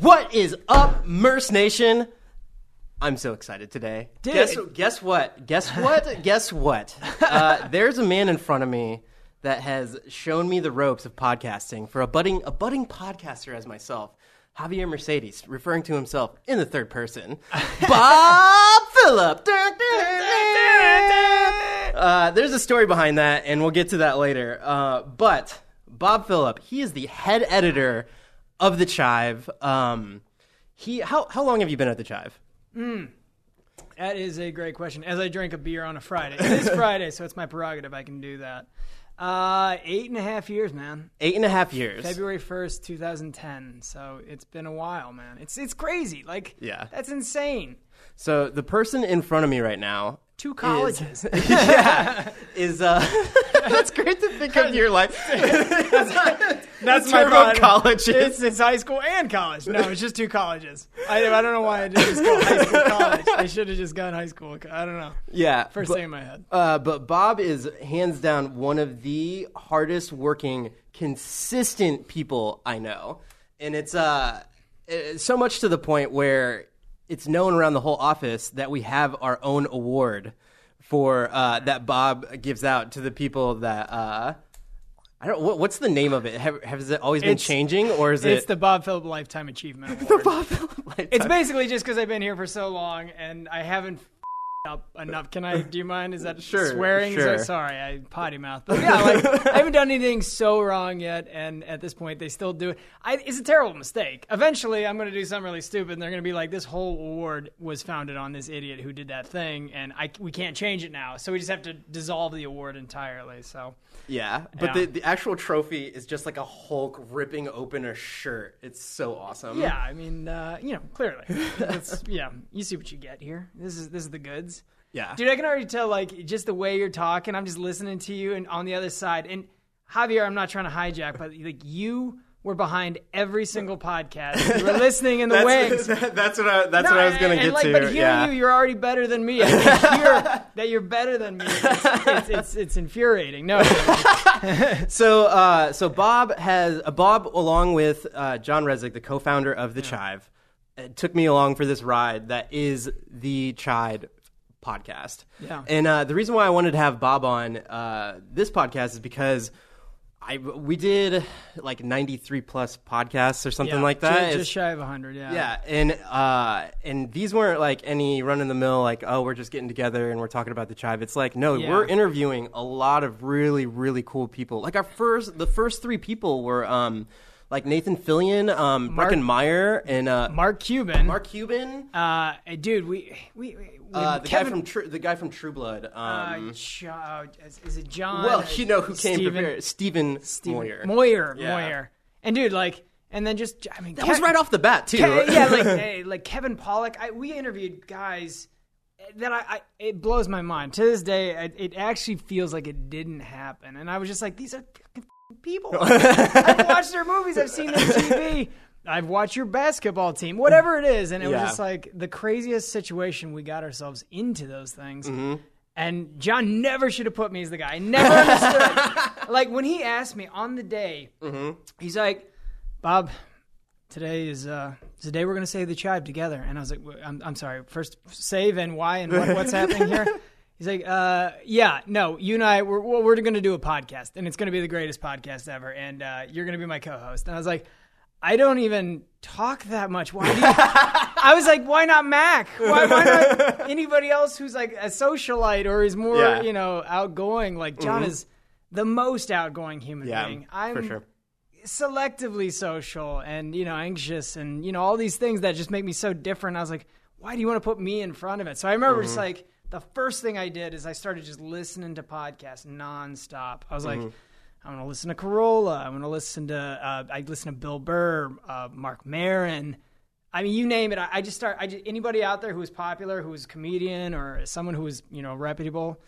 What is up, Merce Nation? I'm so excited today. Dude. Guess, guess what? Guess what? guess what? Uh, there's a man in front of me that has shown me the ropes of podcasting for a budding a budding podcaster as myself. Javier Mercedes, referring to himself in the third person. Bob Phillip. Uh, there's a story behind that, and we'll get to that later. Uh, but Bob Phillip, he is the head editor of the Chive. Um, he how how long have you been at the Chive? That is a great question. As I drink a beer on a Friday, it is Friday, so it's my prerogative. I can do that. Uh, eight and a half years, man. Eight and a half years. February first, two thousand ten. So it's been a while, man. It's it's crazy. Like, Yeah. that's insane. So the person in front of me right now Two colleges. yeah, is uh, that's great to think of your life. That's my of colleges. It's, it's high school and college. No, it's just two colleges. I, I don't know why I didn't just go high school college. I should have just gone high school. I don't know. Yeah, First but, thing in my head. Uh, but Bob is hands down one of the hardest working, consistent people I know, and it's uh, it's so much to the point where it's known around the whole office that we have our own award for uh, that Bob gives out to the people that. Uh, I don't. What, what's the name of it? Have, has it always been It's- changing, or is it It's it the Bob Phillip Lifetime Achievement Award. Bob Phillip Lifetime? It's basically just because I've been here for so long and I haven't up enough. Can I? Do you mind? Is that Sure, swearing? Sure. that- sorry, I potty mouth. But yeah, like I haven't done anything so wrong yet, and at this point they still do it. I, it's a terrible mistake. Eventually, I'm going to do something really stupid, and they're going to be like, "This whole award was founded on this idiot who did that thing, and I we can't change it now, so we just have to dissolve the award entirely." So Yeah, but Yeah. The, the actual trophy is just like a Hulk ripping open a shirt. It's so awesome. yeah, I mean, uh, you know, clearly, yeah, you see what you get here. This is this is the goods. yeah. Dude, I can already tell, like, just the way you're talking. I'm just listening to you, and on the other side, and Javier, I'm not trying to hijack, but like you were behind every single podcast. You were listening in the wings. that's, what I. That's No, what I was gonna get like, to. But hearing yeah. you, you're already better than me. I can hear that you're better than me. It's, it's, it's, it's infuriating. No, so, uh, so Bob has uh, Bob, along with uh, John Resnick, the co-founder of the Chive, uh, took me along for this ride that is the Chive podcast. Yeah. And uh, the reason why I wanted to have Bob on uh, this podcast is because. I, we did like 93 plus podcasts or something Yeah, like that. Just, just shy of 100, yeah. Yeah, and uh, and these weren't like any run in the mill like oh we're just getting together and we're talking about the chive. It's like no, Yeah. we're interviewing a lot of really really cool people. Like our first, the first three people were um like Nathan Fillion, um, Mark- Breckin Meyer, and uh, Mark Cuban. Mark Cuban. Uh, dude, we. we, we Uh, the Kevin, guy from True, the guy from True Blood. Uh, Um, uh, is, is it John? well, you know who came Steven- prepared? Stephen, Steven- Moyer. Moyer. Yeah. Moyer. And dude, like, and then just, I mean, That was right off the bat too. yeah, like, hey, like Kevin Pollak. I, we interviewed guys that I, I, it blows my mind to this day. It, it actually feels like it didn't happen, and I was just like, these are people. I've watched their movies. I've seen their TV. I've watched your basketball team, whatever it is, and it Yeah. was just like the craziest situation we got ourselves into those things. Mm-hmm. And John never should have put me as the guy. I never understood. like when he asked me on the day, Mm-hmm. he's like, "Bob, today is uh, the day we're going to save the chive together." And I was like, "Wh- "I'm, I'm sorry. First, save and why and what, what's happening here?" He's like, uh, "Yeah, no, you and I, we're we're, we're going to do a podcast, and it's going to be the greatest podcast ever, and uh, you're going to be my co-host." And I was like. I don't even talk that much. Why do you? I was like, why not Mac? Why, why not anybody else who's like a socialite or is more, Yeah. you know, outgoing? Like John mm-hmm. is the most outgoing human yeah, being. I'm for sure. selectively social and you know anxious and you know all these things that just make me so different. I was like, why do you want to put me in front of it? So I remember just mm-hmm. like the first thing I did is I started just listening to podcasts nonstop. I was like. Mm-hmm. I'm gonna listen to Carolla. I'm gonna listen to. Uh, I listen to Bill Burr, uh, Mark Maron. I mean, you name it. I, I just start. I just, anybody out there who is popular, who is a comedian or someone who is you know reputable.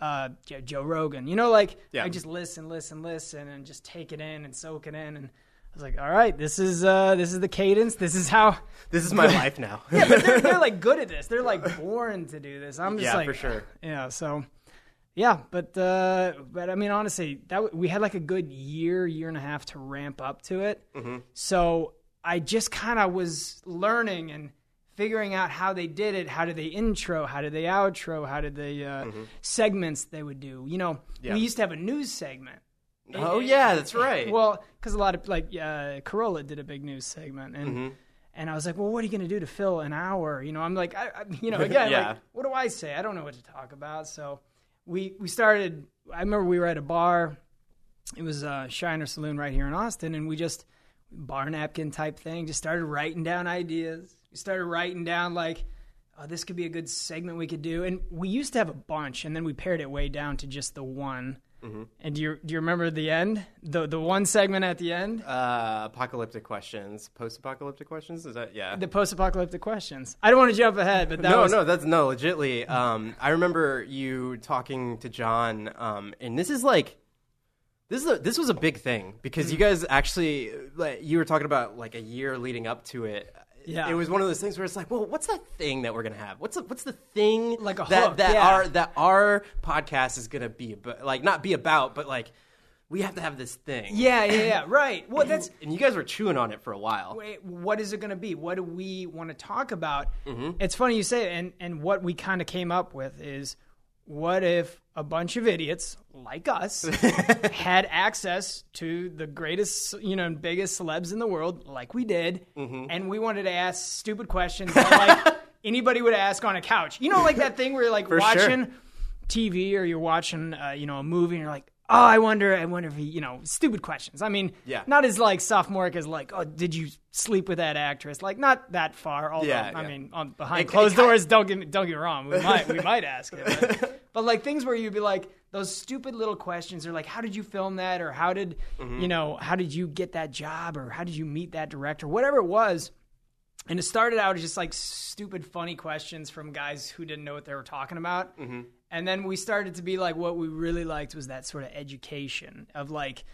Uh, Jo- Joe Rogan. You know, like Yeah. I just listen, listen, listen, and just take it in and soak it in. And I was like, all right, this is uh, this is the cadence. This is how. This is my life now. Yeah, but they're, they're like good at this. They're like born to do this. I'm just Yeah, like, for sure. Yeah, so yeah, but uh, but I mean, honestly, that we had like a good year, year and a half to ramp up to it. Mm-hmm. So I just kind of was learning and figuring out how they did it. How did they intro? How did they outro? How did they uh, segments they would do? You know, Yeah. we used to have a news segment. Oh yeah, that's right. Well, because a lot of like uh, Carolla did a big news segment, and Mm-hmm. and I was like, well, what are you going to do to fill an hour? You know, I'm like, I, I you know, again, Yeah. like, what do I say? I don't know what to talk about. So we we started. I remember we were at a bar. It was a Shiner Saloon right here in Austin, and we just bar napkin type thing. Just started writing down ideas. We started writing down like. Oh, this could be a good segment we could do, and we used to have a bunch, and then we pared it way down to just the one. And do you do you remember the end? The the one segment at the end? uh, apocalyptic questions, post-apocalyptic questions. Is that yeah? The post-apocalyptic questions. I don't want to jump ahead, but that no, was no, that's no, legitly. Um, I remember you talking to John, um, and this is like, this is a, this was a big thing because Mm. you guys actually, like, you were talking about like a year leading up to it. Yeah. it was one of those things where it's like, well, what's that thing that we're gonna have? What's the, what's the thing Like a that hook, that yeah. our that our podcast is gonna be, but like not be about, but like we have to have this thing. Yeah, yeah, yeah. Right. Well, that's and you guys were chewing on it for a while. wait, what is it going to be? What do we want to talk about? Mm-hmm. It's funny you say it, and and what we kind of came up with is what if a bunch of idiots like us had access to the greatest, you know, biggest celebs in the world, like we did, Mm-hmm. and we wanted to ask stupid questions that like anybody would ask on a couch. You know, like that thing where you're like For sure. watching TV or you're watching, uh, you know, a movie, and you're like. Oh, I wonder. I wonder if he, you know, stupid questions. I mean, Yeah. not as like sophomoric as like, oh, did you sleep with that actress? Like, not that far. Although, Yeah, I yeah. mean, on behind closed doors, don't get me, don't get me wrong. We might we might ask it, but, but like things where you'd be like those stupid little questions, are like, how did you film that, or how did Mm-hmm. you know, how did you get that job, or how did you meet that director, whatever it was. And it started out as just like stupid, funny questions from guys who didn't know what they were talking about. Mm-hmm. And then we started to be like, what we really liked was that sort of education of like,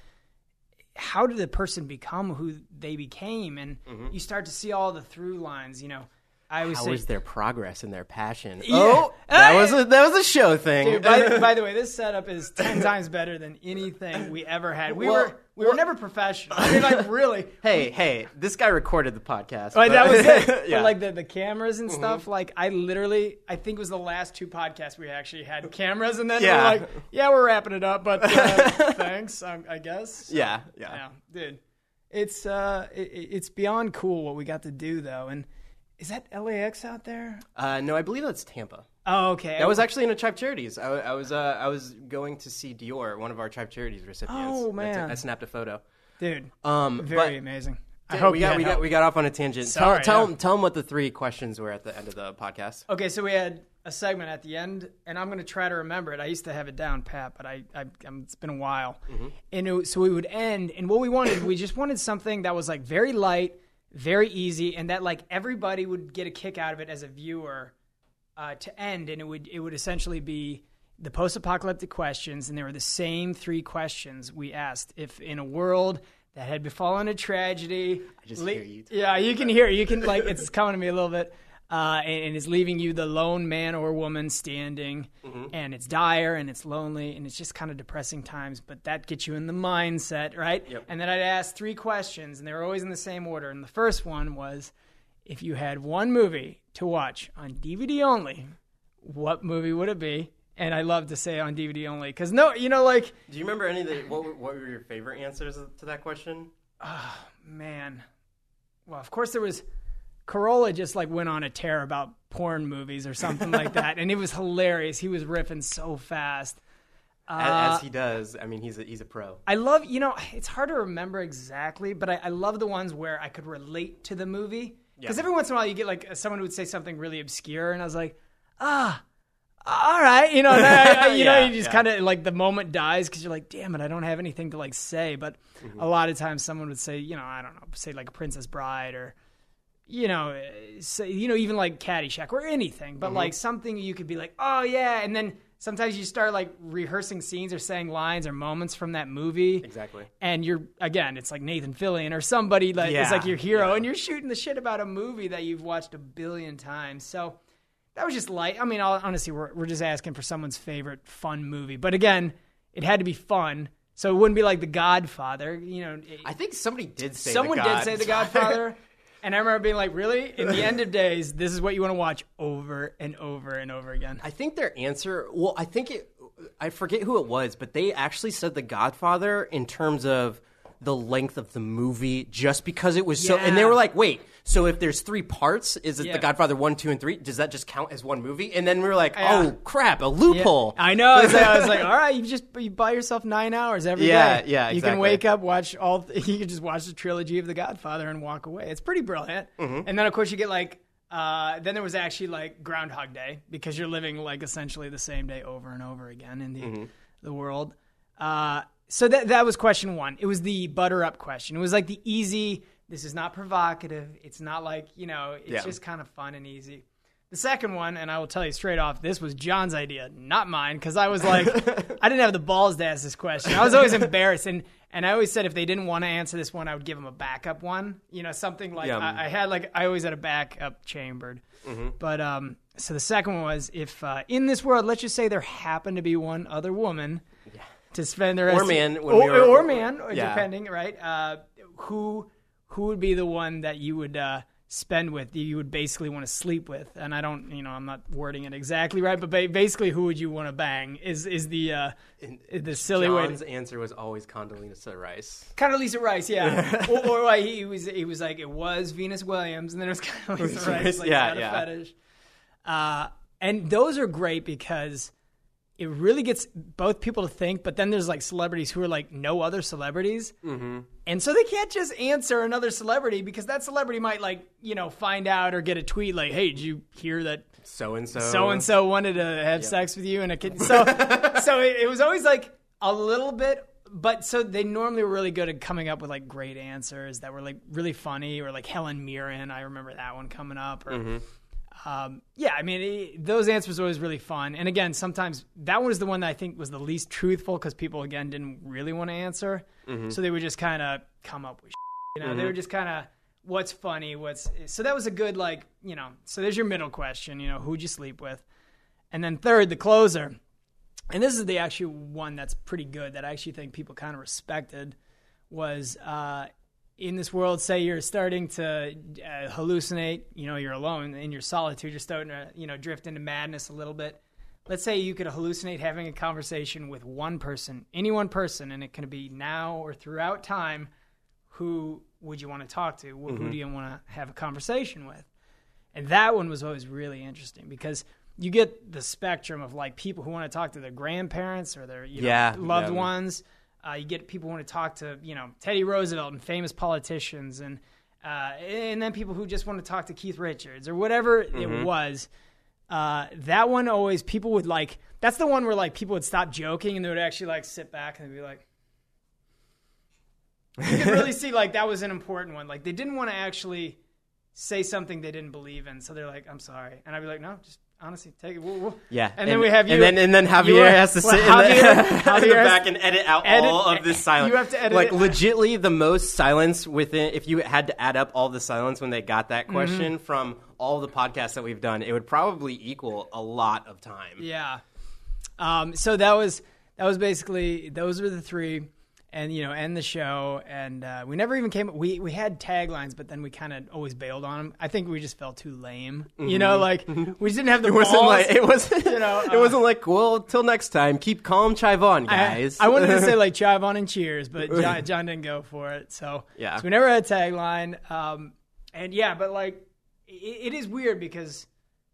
how did the person become who they became? And mm-hmm. you start to see all the through lines. You know, I always How say, was their progress and their passion? Yeah. Oh, that was a that was a show thing. Dude, by, by the way, this setup is ten times better than anything we ever had. We Well, were we were never professional. I mean, like really. hey, hey, this guy recorded the podcast. Like, but- that was it. yeah. Mm-hmm. But like the, the cameras and stuff, like I literally, I think it was the last two podcasts we actually had cameras, and then Yeah. we're like, yeah, we're wrapping it up, but uh, thanks, um, I guess. So, yeah, yeah, yeah, dude, it's uh, it, it's beyond cool what we got to do though, and is that LAX out there? Uh, no, I believe that's Tampa. Oh, okay. That was actually in a Chive Charities. I, I was uh, I was going to see Dior, one of our Chive Charities recipients. Oh, I man. I, snapped a photo. dude, Um, very amazing. I hope we got we got we got off on a tangent. Sorry, tell tell, yeah. tell them what the three questions were at the end of the podcast. Okay, so we had a segment at the end, and I'm going to try to remember it. I used to have it down pat, but I, I it's been a while. And it, so we would end, and what we wanted, we just wanted something that was like very light, very easy, and that like everybody would get a kick out of it as a viewer uh, to end, and it would it would essentially be the post-apocalyptic questions, and they were the same three questions we asked. If in a world that had befallen a tragedy, I just hear you. Yeah, you can hear. it. You can like it's coming to me a little bit. Uh, and, and is leaving you the lone man or woman standing, Mm-hmm. and it's dire and it's lonely and it's just kind of depressing times. But that gets you in the mindset, right? Yep. And then I'd ask three questions, and they were always in the same order. And the first one was, if you had one movie to watch on DVD only, what movie would it be? And I love to say on DVD only because no, you know, like Do you remember any of the what were, what were your favorite answers to that question? Oh man, well, of course there was. Carolla just like went on a tear about porn movies or something like that, and it was hilarious. He was riffing so fast. Uh, As, he does. I mean, he's a, he's a pro. I love, you know, it's hard to remember exactly, but I, I love the ones where I could relate to the movie. Because Yeah. every once in a while you get like someone who would say something really obscure, and I was like, ah, all right, you know, I, I- you know, you just yeah. kind of like the moment dies because you're like, damn it, I don't have anything to like say. But Mm-hmm. a lot of times someone would say, you know, I don't know, say like a Princess Bride or. You know, say, you know, even like Caddyshack or anything, but Mm-hmm. like something you could be like, oh yeah, and then sometimes you start like rehearsing scenes or saying lines or moments from that movie, Exactly. and you're again, it's like Nathan Fillion or somebody like Yeah, it's like your hero, yeah. and you're shooting the shit about a movie that you've watched a billion times. So that was just light. I mean, honestly, we're we're just asking for someone's favorite fun movie, but again, it had to be fun. So it wouldn't be like The Godfather. You know, it- I think somebody did say someone did say The Godfather. And I remember being like, really? In the end of days, this is what you want to watch over and over and over again. I think their answer. Well, I think it. I forget who it was, but they actually said The Godfather in terms of the length of the movie, just because it was so. And they were like, "Wait, so if there's three parts, is it Yeah. The Godfather one, two, and three? Does that just count as one movie?" And then we were like, Yeah. "Oh crap, a loophole!" I know. I was, like, I was like, all right, you just you buy yourself nine hours every day. Yeah, yeah, You exactly. can wake up, watch all. You can just watch the trilogy of The Godfather and walk away. It's pretty brilliant. Mm-hmm. And then of course you get like. Uh, then there was actually like Groundhog Day because you're living like essentially the same day over and over again in the Mm-hmm. the world. Uh, so that that was question one. It was the butter up question. It was like the easy. This is not provocative. It's not like you know. It's Yeah. just kind of fun and easy. The second one, and I will tell you straight off, this was John's idea, not mine, because I was like, I didn't have the balls to ask this question. I was always embarrassed, and and I always said if they didn't want to answer this one, I would give them a backup one. You know, something like Yeah. I, I had like I always had a backup chambered. But um, so the second one was if uh, in this world, let's just say there happened to be one other woman to spend the rest Or man, when or, we were- or man, Yeah. depending, right? Uh, who who would be the one that you would uh, spend with? You would basically want to sleep with, and I don't, you know, I'm not wording it exactly right, but ba- basically, who would you want to bang? Is is the uh, the silly John's way? answer was always Condoleezza Rice. Lisa Rice, yeah. or, or like he was he was like it was Venus Williams, and then it was Lisa Rice, like Yeah, yeah. fetish. Uh, and those are great because it really gets both people to think, but then there's like celebrities who are like no other celebrities. Mm-hmm. And so they can't just answer another celebrity because that celebrity might like, you know, find out or get a tweet like, hey, did you hear that So and so. so and so wanted to have sex with you and a kid? So, so it, it was always like a little bit. But so they normally were really good at coming up with like great answers that were like really funny, or like Helen Mirren. I remember that one coming up. Or, um, yeah, I mean, it, those answers were always really fun. And again, sometimes that one was the one that I think was the least truthful because people again didn't really want to answer, so they would just kind of come up with, you know, they were just kind of what's funny, what's so that was a good like you know. So there's your middle question, you know, who'd you sleep with, and then third, the closer, and this is the actual one that's pretty good that I actually think people kind of respected was uh, in this world, say you're starting to uh, hallucinate, you know, you're alone in your solitude, you're starting to, you know, drift into madness a little bit. Let's say you could hallucinate having a conversation with one person, any one person, and it can be now or throughout time. Who would you want to talk to? Who Who do you want to have a conversation with? And that one was always really interesting because you get the spectrum of like people who want to talk to their grandparents or their you know, Yeah, loved yeah. ones. Uh, you get people who want to talk to you know Teddy Roosevelt and famous politicians, and uh, and then people who just want to talk to Keith Richards or whatever Mm-hmm. it was. Uh, that one always people would like. That's the one where like people would stop joking and they would actually like sit back and they'd be like. You could really see like that was an important one. Like they didn't want to actually say something they didn't believe in, so they're like, "I'm sorry," and I'd be like, "No, just honestly take it." We'll, we'll. Yeah, and, then we have you, and then and then Javier you has to well, sit in, the, Javier- in the back and edit out edit- all of this silence. you have to edit like it. legitly the most silence within. If you had to add up all the silence when they got that Mm-hmm. question from all the podcasts that we've done, it would probably equal a lot of time. Yeah. Um, so that was that was basically those were the three, and you know, end the show. And uh, we never even came. We we had taglines, but then we kind of always bailed on them. I think we just felt too lame. You know, like we just didn't have the Mm-hmm. It wasn't balls. like it wasn't. you know, it uh, wasn't like well, till next time, keep calm, chive on, guys. I, wanted to say like Chivon and Cheers, but John, John didn't go for it. So Yeah. so we never had a tagline. Um, and yeah, but like it, it is weird because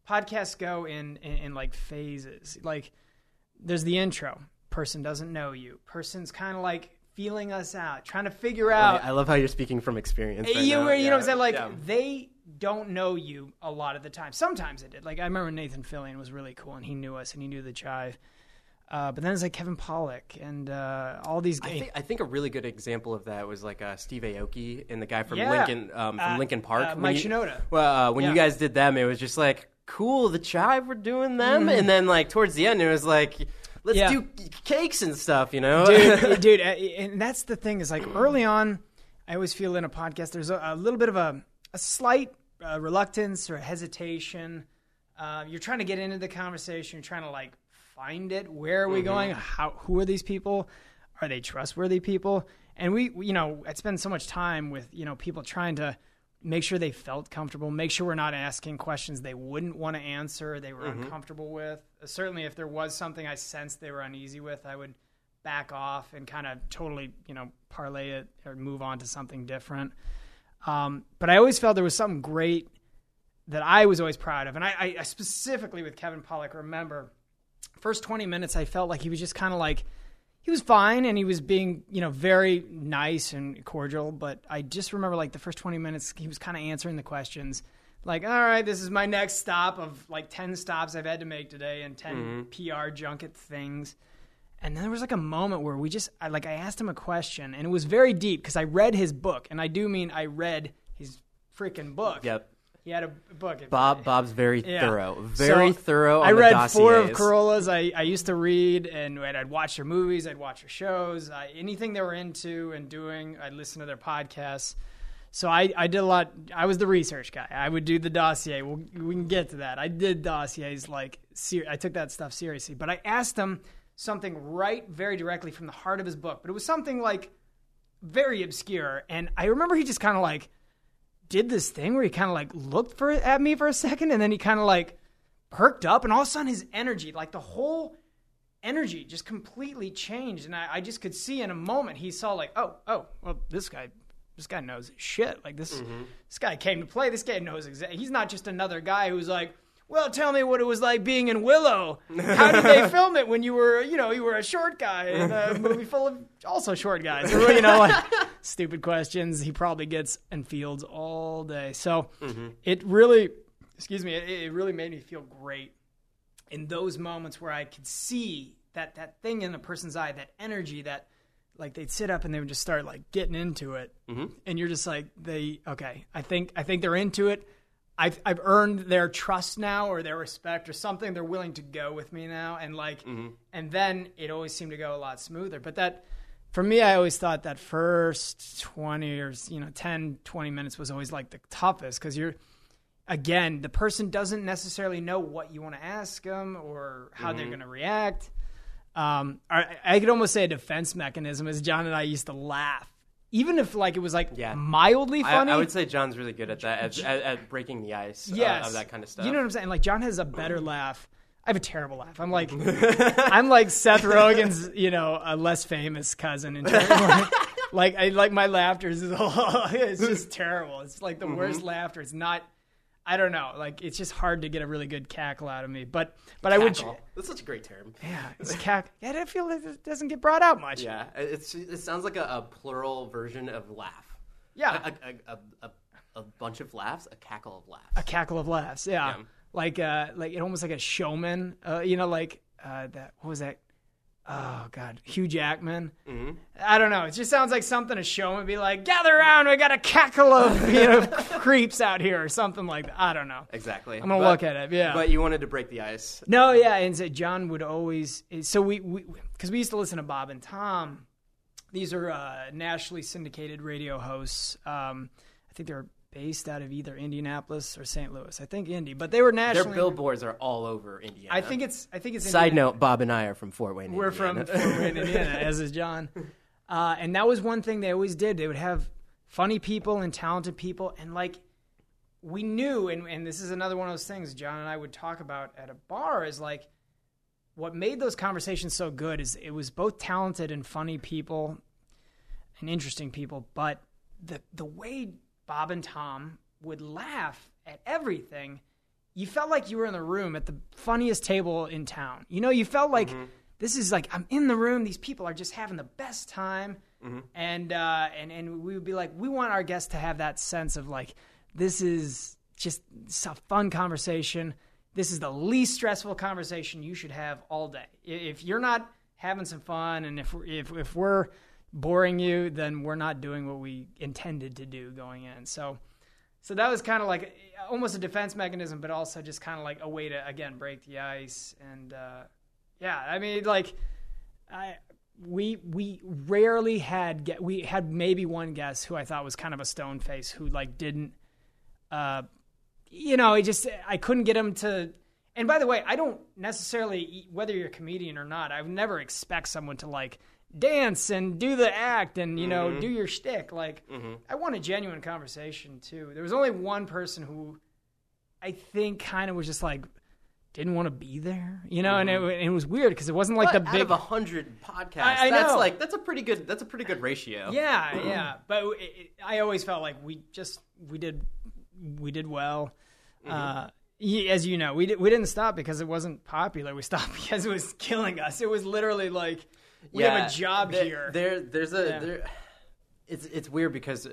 podcasts go in, in in like phases. Like there's the intro. Person doesn't know you. Person's kind of like feeling us out, trying to figure out. I love how you're speaking from experience. Right you, were- you know what I'm saying? Like yeah. they don't know you a lot of the time. Sometimes they did. Like I remember Nathan Fillion was really cool and he knew us and he knew the chive. Uh, but then it's like Kevin Pollak and uh, all these I guys. think, I think a really good example of that was like uh, Steve Aoki and the guy from Yeah. Linkin um, from Uh, Linkin Park. uh, Mike you- Shinoda. Well, uh, when you guys did them, it was just like cool. The chive, we're doing them, and then like towards the end, it was like let's Mm-hmm. Yeah. do cakes and stuff. You know, dude, dude, and that's the thing is like early on, I always feel in a podcast there's a, a little bit of a, a slight uh, reluctance or hesitation. Uh, you're trying to get into the conversation. You're trying to like find it. Where are we going? How? Who are these people? are they trustworthy people? And we, you know, I spend so much time with you know people trying to make sure they felt comfortable, make sure we're not asking questions they wouldn't want to answer, they were mm-hmm. uncomfortable with. Certainly, if there was something I sensed they were uneasy with, I would back off and kind of totally, you know, parlay it or move on to something different. Um, but I always felt there was something great that I was always proud of, and I, I specifically with Kevin Pollak, remember first 20 minutes I felt like he was just kind of like he was fine and he was being you know very nice and cordial but i just remember like the first 20 minutes he was kind of answering the questions like all right this is my next stop of like 10 stops i've had to make today and 10 mm-hmm. pr junket things. And then there was like a moment where we just I, like i asked him a question and it was very deep because i read his book and i do mean i read his freaking book. Yep he had a book. Bob Bob's very yeah. thorough, very so thorough. I read four of Carollas. I, I used to read, and I'd watch their movies, I'd watch their shows, I, anything they were into and doing. I'd listen to their podcasts. So I, I did a lot. I was the research guy. I would do the dossier. We'll, we can get to that. I did dossiers like ser- I took that stuff seriously. But I asked him something right, very directly from the heart of his book. But it was something like very obscure, and I remember he just kind of like did this thing where he kind of like looked for at me for a second and then he kind of like perked up and all of a sudden his energy like the whole energy just completely changed and I, I just could see in a moment he saw like oh oh well this guy this guy knows shit like this mm-hmm. this guy came to play this guy knows exactly he's not just another guy who's like well, tell me what it was like being in Willow. How did they film it when you were, you know, you were a short guy in a movie full of also short guys? You know, like stupid questions he probably gets and fields all day. So mm-hmm. it really, excuse me, it, it really made me feel great in those moments where I could see that that thing in a person's eye, that energy, that like they'd sit up and they would just start like getting into it, mm-hmm. and you're just like, they okay, I think I think they're into it I've I've earned their trust now or their respect or something. They're willing to go with me now, and like, mm-hmm. and then it always seemed to go a lot smoother. But that, for me, I always thought that first twenty or you know 10, 20 minutes was always like the toughest because you're, again, the person doesn't necessarily know what you want to ask them or how mm-hmm. they're going to react. Um, I, I could almost say a defense mechanism is John and I used to laugh even if like it was like yeah. mildly funny. I, I, would say John's really good at that, at, at, at breaking the ice. Yes. Uh, of that kind of stuff. You know what I'm saying? Like John has a better laugh. I have a terrible laugh. I'm like, I'm like Seth Rogen's, you know, a less famous cousin in terms of, like, I like my laughter is, it's just terrible. It's like the mm-hmm. worst laughter. It's not I don't know. Like it's just hard to get a really good cackle out of me. But but cackle. I would. That's such a great term. Yeah, it's cack. Yeah, I feel like it doesn't get brought out much. Yeah, it's it sounds like a, a plural version of laugh. Yeah, a, a, a, a, bunch of laughs, a cackle of laughs. A cackle of laughs. Yeah, yeah. like uh, like it almost like a showman. Uh, you know, like uh, that. What was that? Oh god, Hugh Jackman. Mm-hmm. I don't know. It just sounds like something a show would be like, gather around, we got a cackle of you know creeps out here or something like that. I don't know. Exactly. I'm gonna but, look at it. Yeah. But you wanted to break the ice. No, yeah, and so John would always. So we because we, we, used to listen to Bob and Tom. These are uh, nationally syndicated radio hosts. Um, I think they're based out of either Indianapolis or St. Louis. I think Indy, but they were nationally. Their billboards are all over Indiana. I think it's. I think it's. Side note: Bob and I are from Fort Wayne. We're Indiana. from Fort Wayne, Indiana, as is John. Uh, and that was one thing they always did. They would have funny people and talented people, and like we knew, and, and this is another one of those things John and I would talk about at a bar is like what made those conversations so good is it was both talented and funny people and interesting people, but the the way Bob and Tom would laugh at everything. You felt like you were in the room at the funniest table in town. You know, you felt like mm-hmm. this is like I'm in the room. These people are just having the best time, mm-hmm. and uh, and and we would be like, we want our guests to have that sense of like this is just a fun conversation. This is the least stressful conversation you should have all day. If you're not having some fun, and if we're, if if we're boring you, then we're not doing what we intended to do going in. So, so that was kind of like almost a defense mechanism, but also just kind of like a way to again break the ice. And uh, yeah, I mean, like I we we rarely had get we had maybe one guest who I thought was kind of a stone face who like didn't uh you know, he just I couldn't get him to and by the way, I don't necessarily whether you're a comedian or not, I would never expect someone to like dance and do the act and you Mm-hmm. know do your shtick. Like I want a genuine conversation too. There was only one person who I think kind of was just like didn't want to be there, you know, and, it, and it was weird because it wasn't like Mm-hmm. But the out big of a hundred podcasts, I- I that's know. like that's a pretty good that's a pretty good ratio. Yeah, yeah. But it, it, I always felt like we just we did we did well. Mm-hmm. Uh, as you know, we did, we didn't stop because it wasn't popular. We stopped because it was killing us. It was literally like we have a job there, here. There, there's a Yeah. there. It's it's weird because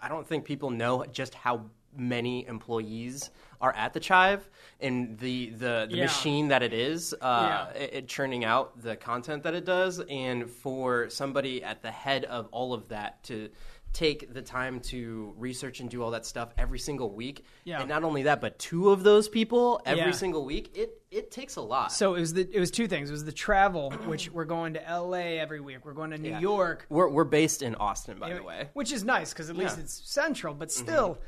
I don't think people know just how many employees are at the Chive and the the, the Yeah. machine that it is, uh, Yeah. it, it churning out the content that it does, and for somebody at the head of all of that to take the time to research and do all that stuff every single week Yeah. and not only that but two of those people every Yeah. single week it it takes a lot so it was the it was two things. It was the travel, which we're going to L.A. every week. We're going to New Yeah. York. we're, we're based in austin by the way Which is nice because at least Yeah. it's central, but mm-hmm. still,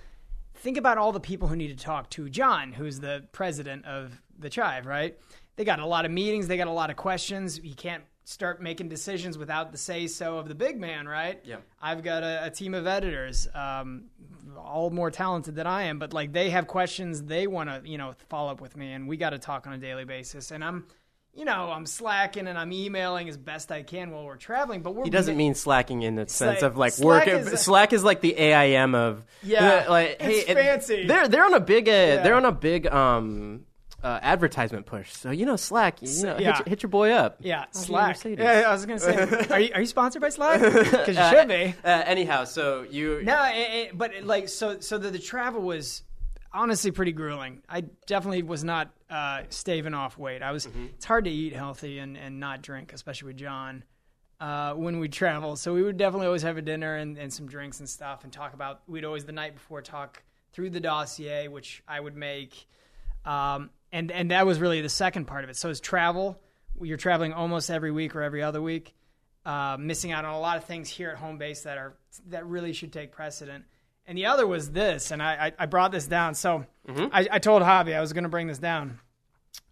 think about all the people who need to talk to John, who's the president of the Chive, right? They got a lot of meetings, they got a lot of questions. You can't start making decisions without the say so of the big man, right? Yeah. I've got a, a team of editors, um, all more talented than I am, but like they have questions they want to, you know, follow up with me, and we got to talk on a daily basis. And I'm, you know, I'm slacking and I'm emailing as best I can while we're traveling, but we're He doesn't mean slacking in the sense of like Slack work. is- Slack is like the AIM of Yeah, like hey, it's it- fancy. They're they're on a big uh, they're on a big um uh, advertisement push. So you know Slack, you know, yeah. hit, your, hit your boy up. Yeah, How's your Slack. Mercedes? Yeah, I was gonna say, are you, are you sponsored by Slack? Because you should be. Uh, anyhow, so you No, it, it, but it, like so, so the, the travel was honestly pretty grueling. I definitely was not uh, staving off weight. I was. It's hard to eat healthy and, and not drink, especially with John. Uh, when we travel, so we would definitely always have a dinner and, and some drinks and stuff, and talk about. We'd always the night before talk through the dossier, which I would make, um, and and that was really the second part of it. So it's travel. You're traveling almost every week or every other week uh, missing out on a lot of things here at home base that are that really should take precedent. And the other was this, and I, I, I brought this down. So I, I told Javi I was going to bring this down.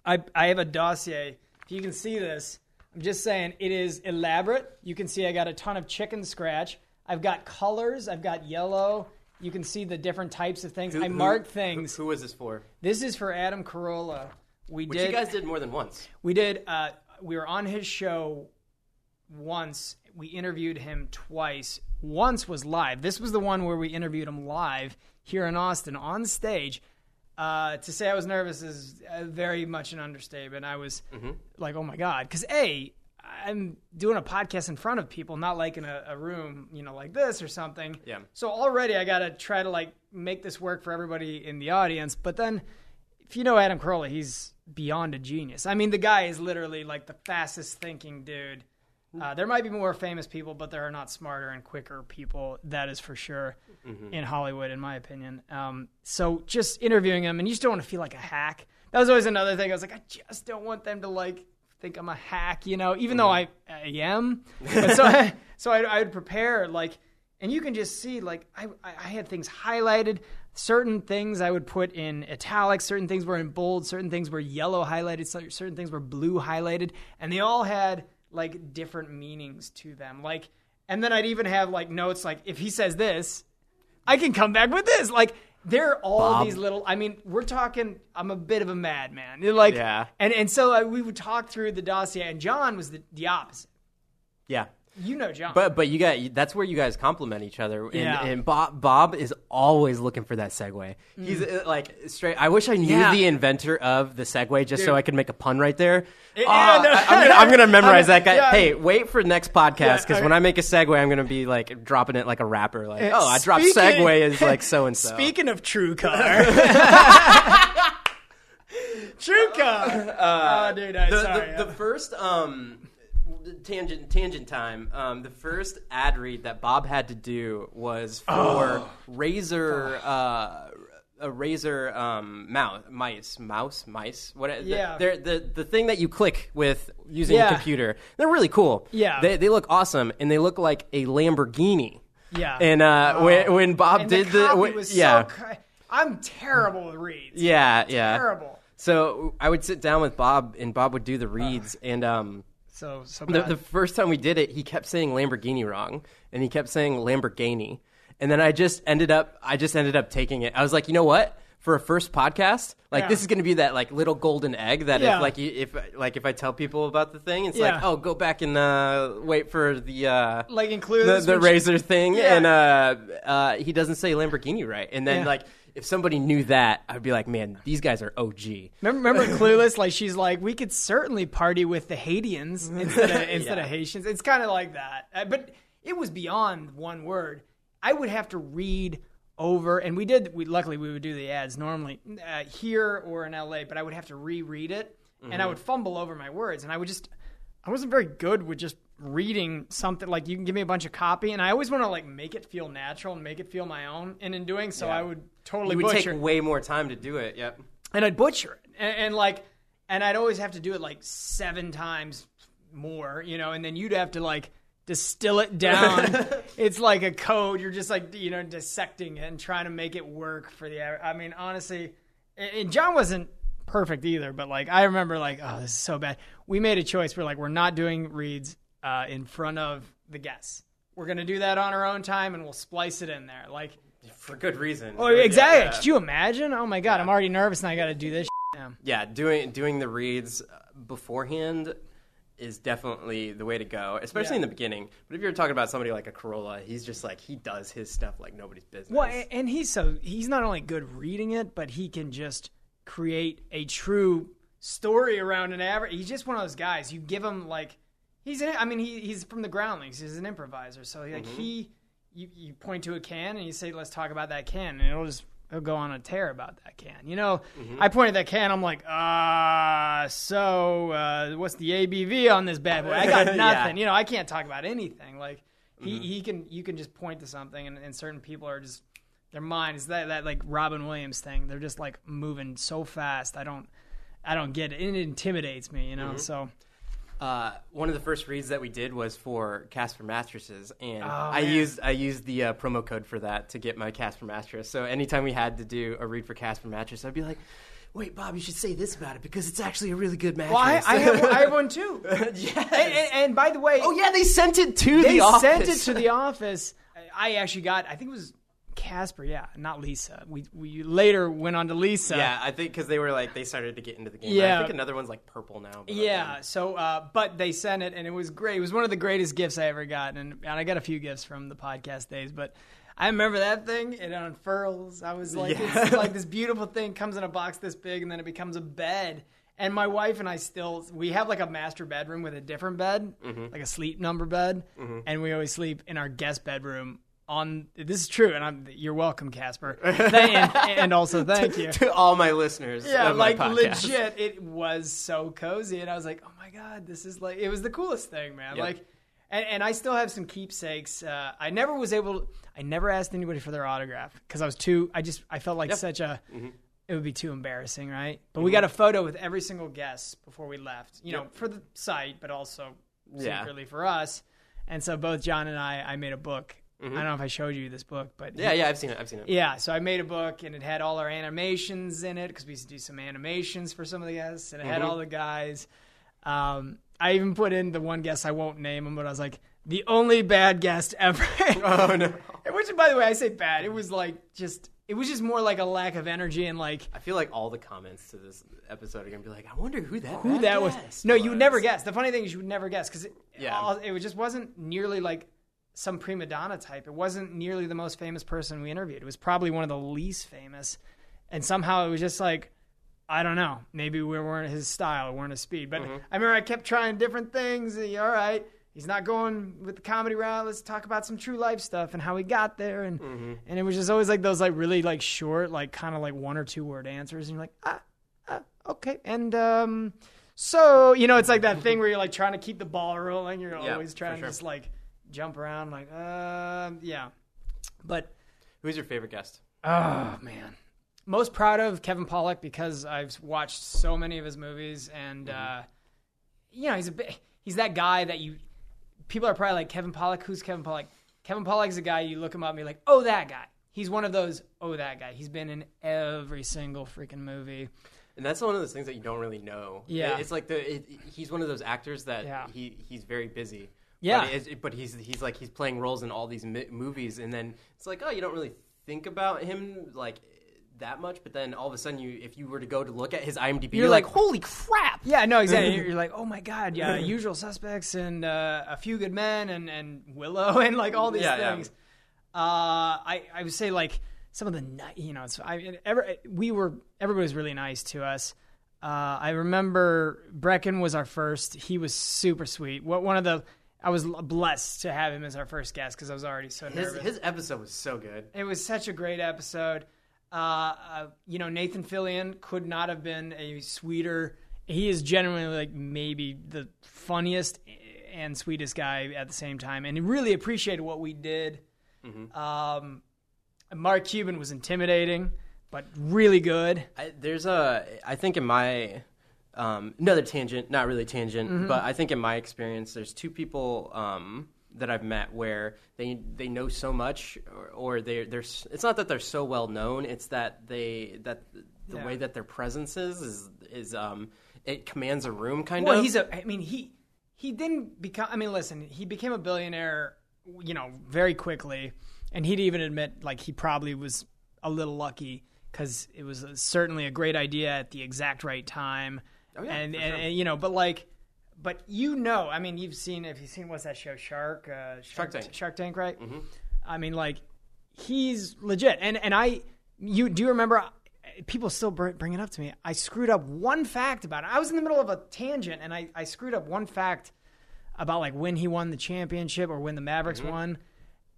I, I have a dossier. If you can see this, I'm just saying it is elaborate. You can see I got a ton of chicken scratch. I've got colors. I've got yellow. You can see the different types of things. I marked things. Who, who was this for? This is for Adam Carolla. We Which did. you guys did more than once. We did. Uh, we were on his show once. We interviewed him twice. Once was live. This was the one where we interviewed him live here in Austin on stage. Uh, to say I was nervous is uh, very much an understatement. I was like, "Oh my god!" Because a, I'm doing a podcast in front of people, not like in a, a room, you know, like this or something. Yeah. So already I got to try to like make this work for everybody in the audience. But then, if you know Adam Carolla, he's beyond a genius. I mean, the guy is literally like the fastest thinking dude. Uh, there might be more famous people, but there are not smarter and quicker people. That is for sure in Hollywood, in my opinion. Um, so just interviewing him, and you just don't want to feel like a hack. That was always another thing. I was like, I just don't want them to like think I'm a hack, you know, even though mm-hmm. I, I am. But so I, so I, I would prepare like, and you can just see like I, I I had things highlighted. Certain things I would put in italics. Certain things were in bold. Certain things were yellow highlighted. Certain things were blue highlighted, and they all had like different meanings to them. Like, and then I'd even have like notes like if he says this, I can come back with this. Like there are all Bob. these little. I mean, we're talking. I'm a bit of a madman. You're Like, Yeah. and and so uh, we would talk through the dossier, and John was the, the opposite. Yeah. You know, John. But but you got that's where you guys complement each other. And, Yeah. and Bob Bob is always looking for that segue. He's uh, like straight. I wish I knew Mm. Yeah. the inventor of the segue just so I could make a pun right there. Yeah, Ah, no. I, am gonna, I'm gonna memorize I'm- that guy. Hey, wait for next podcast because Yeah, when I- I make a segue, I'm gonna be like dropping it like a rapper. Like, Uh, oh, I dropped segue is like so and so. Speaking of True Car. True Car. oh, dude, I'm the, sorry. the, the first um tangent tangent time um the first ad read that bob had to do was for Oh. Razer uh a Razer um mouse mice mouse mice what the- Yeah. they're the the thing that you click with using Yeah. a computer they're really cool Yeah. they, they look awesome and they look like a lamborghini yeah. and uh when, when bob And did the, the, when- was yeah so I'm terrible with reads. yeah yeah Terrible. so I would sit down with Bob, and Bob would do the reads, and um, so so The, the first time we did it, he kept saying Lamborghini wrong, and he kept saying Lamborghini, and then I just ended up, I just ended up taking it. I was like, you know what? For a first podcast, like Yeah. this is going to be that like little golden egg that Yeah. if like you, if like if I tell people about the thing, it's Yeah. like, oh, go back and uh, wait for the uh, like include the, the Razer thing, Yeah. and uh, uh, he doesn't say Lamborghini right, and then like if somebody knew that, I'd be like, man, these guys are OG. Remember, remember Clueless? Like she's like, we could certainly party with the Haitians instead of instead of Haitians. It's kind of like that, Uh, but it was beyond one word. I would have to read over, and we did. We luckily we would do the ads normally uh, here or in LA, but I would have to reread it, and I would fumble over my words, and I would just. I wasn't very good with just reading something like you can give me a bunch of copy, and I always want to like make it feel natural and make it feel my own. And in doing so, Yeah. I would totally You would butcher take way more time to do it. Yep. and I'd butcher it, and, and like, and I'd always have to do it like seven times more, you know, and then you'd have to like distill it down. it's like a code. You're just like you know dissecting it and trying to make it work for the. I mean, honestly, and John wasn't perfect either, but like I remember like, oh, this is so bad. We made a choice. We're like, we're not doing reads uh, in front of the guests. We're gonna do that on our own time, and we'll splice it in there. Like, For good reason. oh, Yeah, exactly. yeah. Could you imagine? Oh my god, I'm already nervous, and I got to do this. now. yeah, doing doing the reads uh, beforehand is definitely the way to go, especially Yeah. in the beginning. But if you're talking about somebody like a Carolla, he's just like he does his stuff like nobody's business. Well, and he's so he's not only good reading it, but he can just create a true story around an average. He's just one of those guys. You give him like he's an, I mean he he's from the groundlings. He's an improviser. So like he you, you point to a can and you say let's talk about that can and it'll just it'll go on a tear about that can. You know, I pointed that can. I'm like, ah, so uh, what's the ABV on this bad boy? I got Yeah. nothing. You know, I can't talk about anything. Like he, he can you can just point to something and, and certain people are just their mind is that that like Robin Williams thing. They're just like moving so fast. I don't I don't get it. It intimidates me, you know. So uh, one of the first reads that we did was for Casper mattresses, and I man. used I used the uh, promo code for that to get my Casper mattress. So anytime we had to do a read for Casper mattress, I'd be like. Wait, Bob, you should say this about it because it's actually a really good mattress. well, I, I have I have one too. yes. And, and, and by the way, oh yeah, they sent it to the office. They sent it to the office. I actually got. I think it was Casper. Yeah, not Leesa. We we later went on to Leesa. Yeah, I think because they were like they started to get into the game. Yeah. I think another one's like purple now. Yeah. So, uh, but they sent it, and it was great. It was one of the greatest gifts I ever got, and, and I got a few gifts from the podcast days. But I remember that thing. It unfurls. I was like, Yeah. it's like this beautiful thing comes in a box this big, and then it becomes a bed. And my wife and I still we have like a master bedroom with a different bed, Mm-hmm. like a sleep number bed, and we always sleep in our guest bedroom. On this is true, and I'm you're welcome, Casper, and, and also thank you. to all my listeners. Yeah, of like legit, it was so cozy, and I was like, "Oh my god, this is like it was the coolest thing, man!" Yep. Like, and, and I still have some keepsakes. Uh, I never was able. I never asked anybody for their autograph because I was too. I just I felt like Yep. such a. Mm-hmm. It would be too embarrassing, right? But we got a photo with every single guest before we left. You know, for the site, but also Yeah. secretly for us. And so both John and I, I made a book. I don't know if I showed you this book, but Mm-hmm. Yeah, yeah, I've seen it. I've seen it. yeah, so I made a book and it had all our animations in it because we used to do some animations for some of the guests, and it had Mhm. all the guys. Um, I even put in the one guest I won't name him, but I was like the only bad guest ever. Oh no. Which, by the way, I say bad. It was like just it was just more like a lack of energy and like I feel like all the comments to this episode are gonna be like, I wonder who that who that was. No, you would never guess. The funny thing is you would never guess because it, Yeah. all- it just wasn't nearly like some prima donna type. It wasn't nearly the most famous person we interviewed. It was probably one of the least famous, and somehow it was just like. I don't know. Maybe we weren't his style, we weren't his speed. But Mm-hmm. I remember I kept trying different things. All right, he's not going with the comedy route. Let's talk about some true life stuff and how he got there. And Mm-hmm. and it was just always like those like really like short, like kind of like one or two word answers. And you're like, ah, ah okay. And um, so you know, it's like that thing where you're like trying to keep the ball rolling. You're Yeah, always trying sure. to just like jump around, like, uh, yeah. But Who's your favorite guest? oh man, most proud of Kevin Pollak because I've watched so many of his movies, and uh, you know, he's a bit, he's that guy that you people are probably like Kevin Pollak. Who's Kevin Pollak? Kevin Pollak is a guy you look him up and be like, oh, that guy. he's one of those. Oh, that guy. He's been in every single freaking movie. And that's one of those things that you don't really know. Yeah. it's like the it, he's one of those actors that Yeah. he he's very busy. Yeah. but, it's- but he's he's like he's playing roles in all these mi- movies, and then it's like oh you don't really think about him like that much, but then all of a sudden you if you were to go to look at his IMDb, you're, You're like, like- holy crap! Yeah, no, exactly. You're, you're like, oh my god, yeah, Usual Suspects and uh, A Few Good Men and and Willow and like all these Yeah, yeah. things. Uh, I I would say like some of the ni- you know, it's, I ever we were everybody was really nice to us. Uh, I remember Breckin was our first. He was super sweet. What one of the I was blessed to have him as our first guest because I was already so His nervous. his episode was so good. It was such a great episode. Uh, uh, you know, Nathan Fillion could not have been a sweeter. He is genuinely like maybe the funniest and sweetest guy at the same time, and he really appreciated what we did. Um, Mark Cuban was intimidating, but really good. I, there's a I think in my um, another tangent, not really tangent, Mm-hmm. but I think in my experience, there's two people um, that I've met where they they know so much, or, or they they're it's not that they're so well known, it's that they that the Yeah. way that their presence is is is um it commands a room kind Well, of. he's a. I mean, he he didn't become. I mean, listen, he became a billionaire, you know, very quickly, and he'd even admit like he probably was a little lucky because it was a, certainly a great idea at the exact right time. Oh, yeah, and, and, sure. and, you know, but like, but you know, I mean, you've seen if you've seen what's that show, Shark, uh, Shark, Tank. Shark Tank, right? Mm-hmm. I mean, like, he's legit, and and I, you do you remember? People still br- bring it up to me. I screwed up one fact about it. I was in the middle of a tangent, and I, I screwed up one fact about like when he won the championship or when the Mavericks Mm-hmm. won.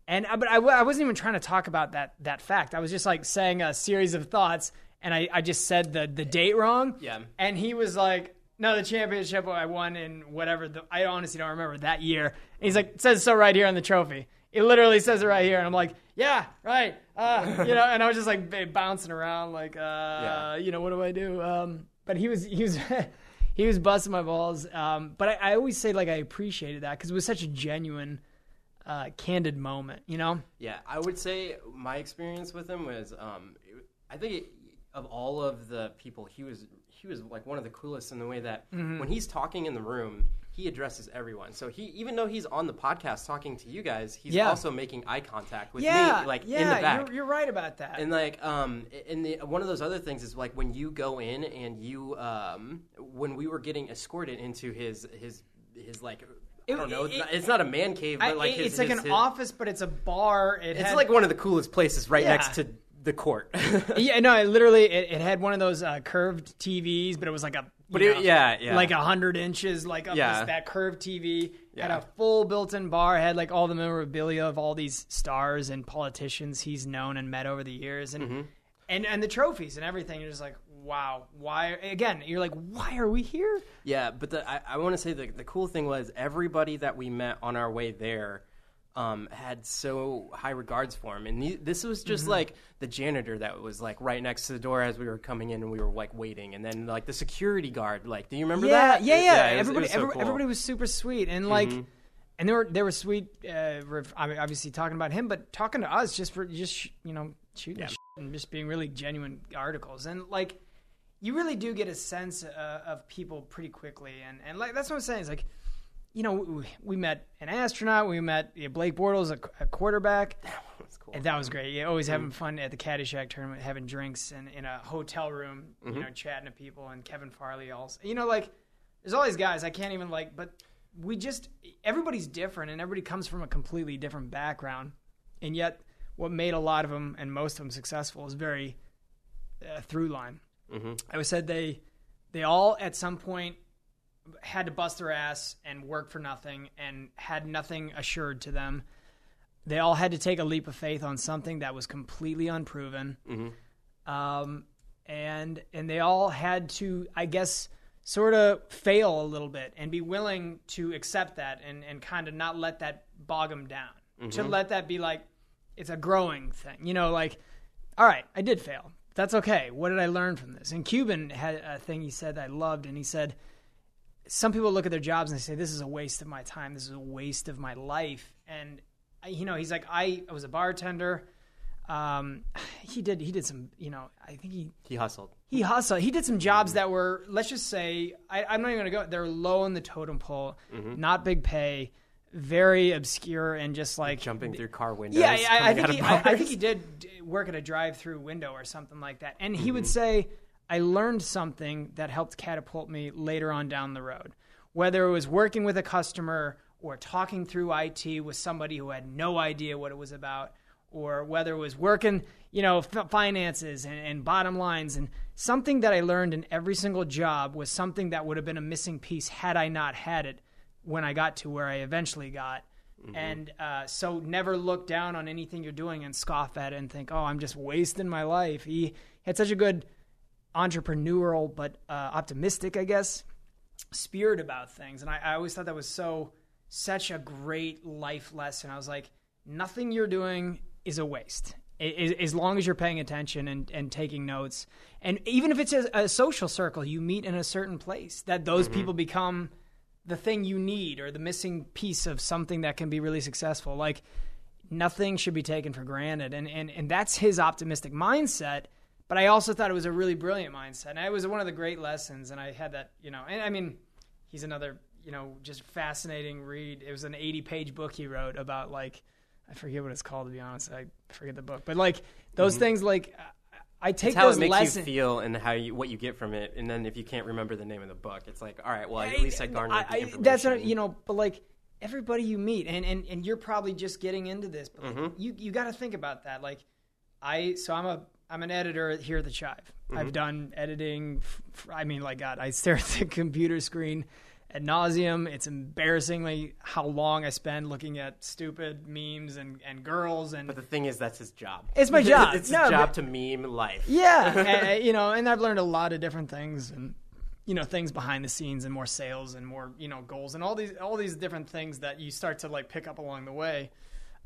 And uh, but I, I wasn't even trying to talk about that that fact. I was just like saying a series of thoughts, and I, I just said the the date wrong. Yeah. And he was like, "No, the championship I won in whatever. The, I honestly don't remember that year." And he's like, "It says so right here on the trophy." It literally says it right here, and I'm like, "Yeah, right." Uh, you know, and I was just like bouncing around, like, uh, you know, what do I do? Um, but he was he was. He was busting my balls, um, but I, I always say like I appreciated that because it was such a genuine, uh, candid moment, you know. Yeah, I would say my experience with him was, um, I think it, of all of the people, he was he was like one of the coolest in the way that Mm-hmm. when he's talking in the room, he addresses everyone. So he, even though he's on the podcast talking to you guys, he's Yeah. also making eye contact with Yeah, me, like yeah, in the back. You're, you're right about that. And like, um, and the one of those other things is like when you go in and you, um, when we were getting escorted into his his his like. I don't know. it- it's, not, it's not a man cave, I- but like it- his, it's like his- an his- office, but it's a bar. It It's had- like one of the coolest places right Yeah. next to the court. yeah, no, it literally it, it had one of those uh, curved TVs, but it was like a But it- yeah, yeah. like a hundred inches, like up Yeah. this, that curved TV. Had a full built-in bar. Had like all the memorabilia of all these stars and politicians he's known and met over the years, and Mm-hmm. and and the trophies and everything. You're just like, wow, why? Again, you're like, why are we here? yeah, but the, I, I want to say the, the cool thing was everybody that we met on our way there um, had so high regards for him. And the, this was just Mm-hmm. like the janitor that was like right next to the door as we were coming in and we were like waiting. And then like the security guard, like, do you remember yeah, that? Yeah, yeah, it was- everybody, was so every- cool. everybody was super sweet, and like, and they were they were sweet. Uh, I mean, obviously talking about him, but talking to us just for just sh- you know shooting the shit and just being really genuine articles, and like, you really do get a sense uh, of people pretty quickly, and and like that's what I'm saying is like. You know, we, we met an astronaut. We met yeah, Blake Bortles, a, a quarterback. That's cool. And that was great. Yeah, always having mm. fun at the Caddyshack tournament, having drinks and in a hotel room, you mm-hmm. know, chatting to people. And Kevin Farley also, you know, like there's all these guys I can't even like, but we just everybody's different and everybody comes from a completely different background, and yet what made a lot of them and most of them successful is very uh, through line. Mm-hmm. I was said they they all at some point had to bust their ass and work for nothing and had nothing assured to them. They all had to take a leap of faith on something that was completely unproven. Um, and and they all had to, I guess, sort of fail a little bit and be willing to accept that and, and kind of not let that bog them down. To let that be like, it's a growing thing. You know, like, all right, I did fail. That's okay. What did I learn from this? And Cuban had a thing he said that I loved, and he said, some people look at their jobs and they say, "This is a waste of my time. This is a waste of my life." And you know, he's like, "I, I was a bartender. um, he did he did some you know I think he He hustled. he hustled. He did some jobs that were, let's just say, I, I'm not even going to go. They're low on the totem pole, Mm-hmm. not big pay, very obscure, and just like Jumping through car windows. Yeah, I, I think he, I, I think he did work at a drive-through window or something like that. And he would Mm-hmm. say, "I learned something that helped catapult me later on down the road, whether it was working with a customer or talking through IT with somebody who had no idea what it was about." Or whether it was working, you know, f- finances and, and bottom lines, and something that I learned in every single job was something that would have been a missing piece had I not had it when I got to where I eventually got. And uh, so never look down on anything you're doing and scoff at it and think, oh, I'm just wasting my life. He had such a good entrepreneurial but uh, optimistic, I guess, spirit about things. And I, I always thought that was so, such a great life lesson. I was like, nothing you're doing is a waste. As long as you're paying attention and, and taking notes, and even if it's a, a social circle you meet in a certain place, that those people become the thing you need or the missing piece of something that can be really successful. Like nothing should be taken for granted. And, and, and that's his optimistic mindset. But I also thought it was a really brilliant mindset. And it was one of the great lessons. And I had that, you know, and I mean, he's another, you know, just fascinating read. It was an 80 page book he wrote about like, I forget what it's called to be honest. I forget the book. But like those things, like I take It's how those it makes lessons. you feel and how you what you get from it, and then if you can't remember the name of the book, it's like, all right, well, at least I garnered I- the I- information. That's what, you know, but like everybody you meet, and and and you're probably just getting into this, but like, Mm-hmm. you you got to think about that. Like, I so I'm a I'm an editor here at the Chive. Mm-hmm. I've done editing. I mean, like God, I stare at the computer screen ad nauseum. It's embarrassingly how long I spend looking at stupid memes and and girls and But the thing is, that's his job. It's my job. it's his job but- to meme life. yeah, and, you know, and I've learned a lot of different things and you know things behind the scenes and more sales and more you know goals and all these all these different things that you start to like pick up along the way.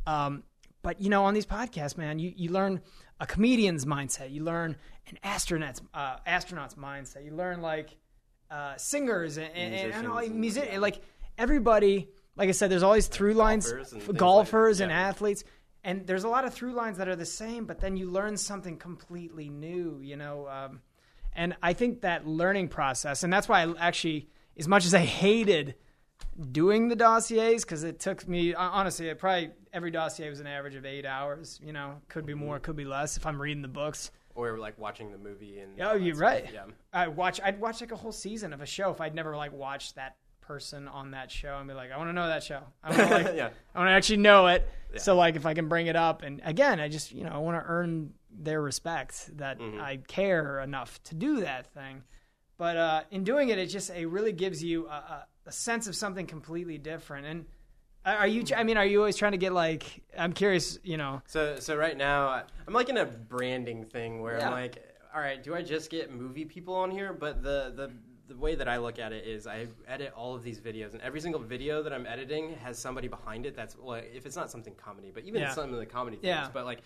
Um, but you know, on these podcasts, man, you, you learn a comedian's mindset. You learn an astronaut's uh, astronaut's mindset. You learn like uh, singers and, and, and, all, music, like everybody. Like I said, there's always through lines, golfers and golfers like- and yeah. athletes, and there's a lot of through lines that are the same. But then you learn something completely new, you know. Um, and I think that learning process, and that's why I actually, as much as I hated doing the dossiers, because it took me honestly, it probably every dossier was an average of eight hours. You know, could be more, could be less if I'm reading the books. Or like watching the movie and. Oh, you're right. Yeah. I watch. I'd watch like a whole season of a show if I'd never like watched that person on that show and be like, I want to know that show. I want to like, Yeah. I want to actually know it. So like, if I can bring it up, and again, I just you know I want to earn their respect that Mm-hmm. I care enough to do that thing. But uh, in doing it, it just it really gives you a, a, a sense of something completely different. And are you? I mean, are you always trying to get like? I'm curious. You know. So so right now I- I'm like in a branding thing where Yeah. I'm like, all right, do I just get movie people on here? But the the the way that I look at it is I edit all of these videos, and every single video that I'm editing has somebody behind it. That's well, if it's not something comedy, but even Yeah. some of the comedy things. Yeah. But like.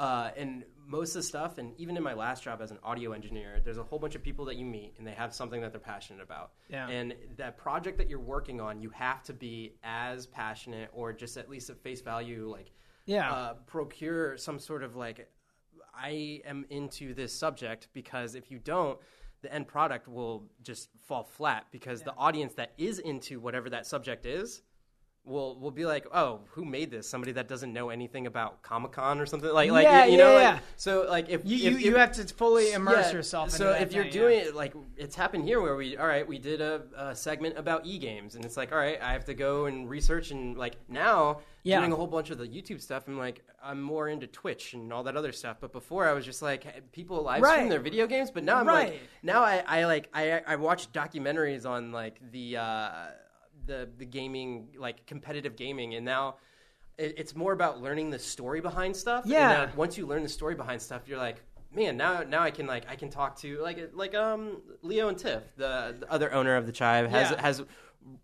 Uh, and most of the stuff, and even in my last job as an audio engineer, there's a whole bunch of people that you meet, and they have something that they're passionate about. Yeah. And that project that you're working on, you have to be as passionate, or just at least at face value, like Yeah. uh, procure some sort of like I am into this subject because if you don't, the end product will just fall flat because the audience that is into whatever that subject is will will be like, oh, who made this? Somebody that doesn't know anything about Comic Con or something like like Yeah, you, you know. yeah, like- so like if You, you, if, you if- have to fully immerse yeah, yourself. So if you're thing, doing yeah. it like it's happened here, where we all right, we did a, a segment about e games, and it's like all right, I have to go and research and like now Yeah. doing a whole bunch of the YouTube stuff. I'm like I'm more into Twitch and all that other stuff. But before I was just like people live stream Right. their video games, but now I'm Right. like now I, I like I I watch documentaries on like the uh, the the gaming like competitive gaming, and now. it- It's more about learning the story behind stuff. and Yeah. once you learn the story behind stuff, you're like, man, now now I can like I can talk to like like um Leo and Tiff, the, the other owner of the Chive, has Yeah. has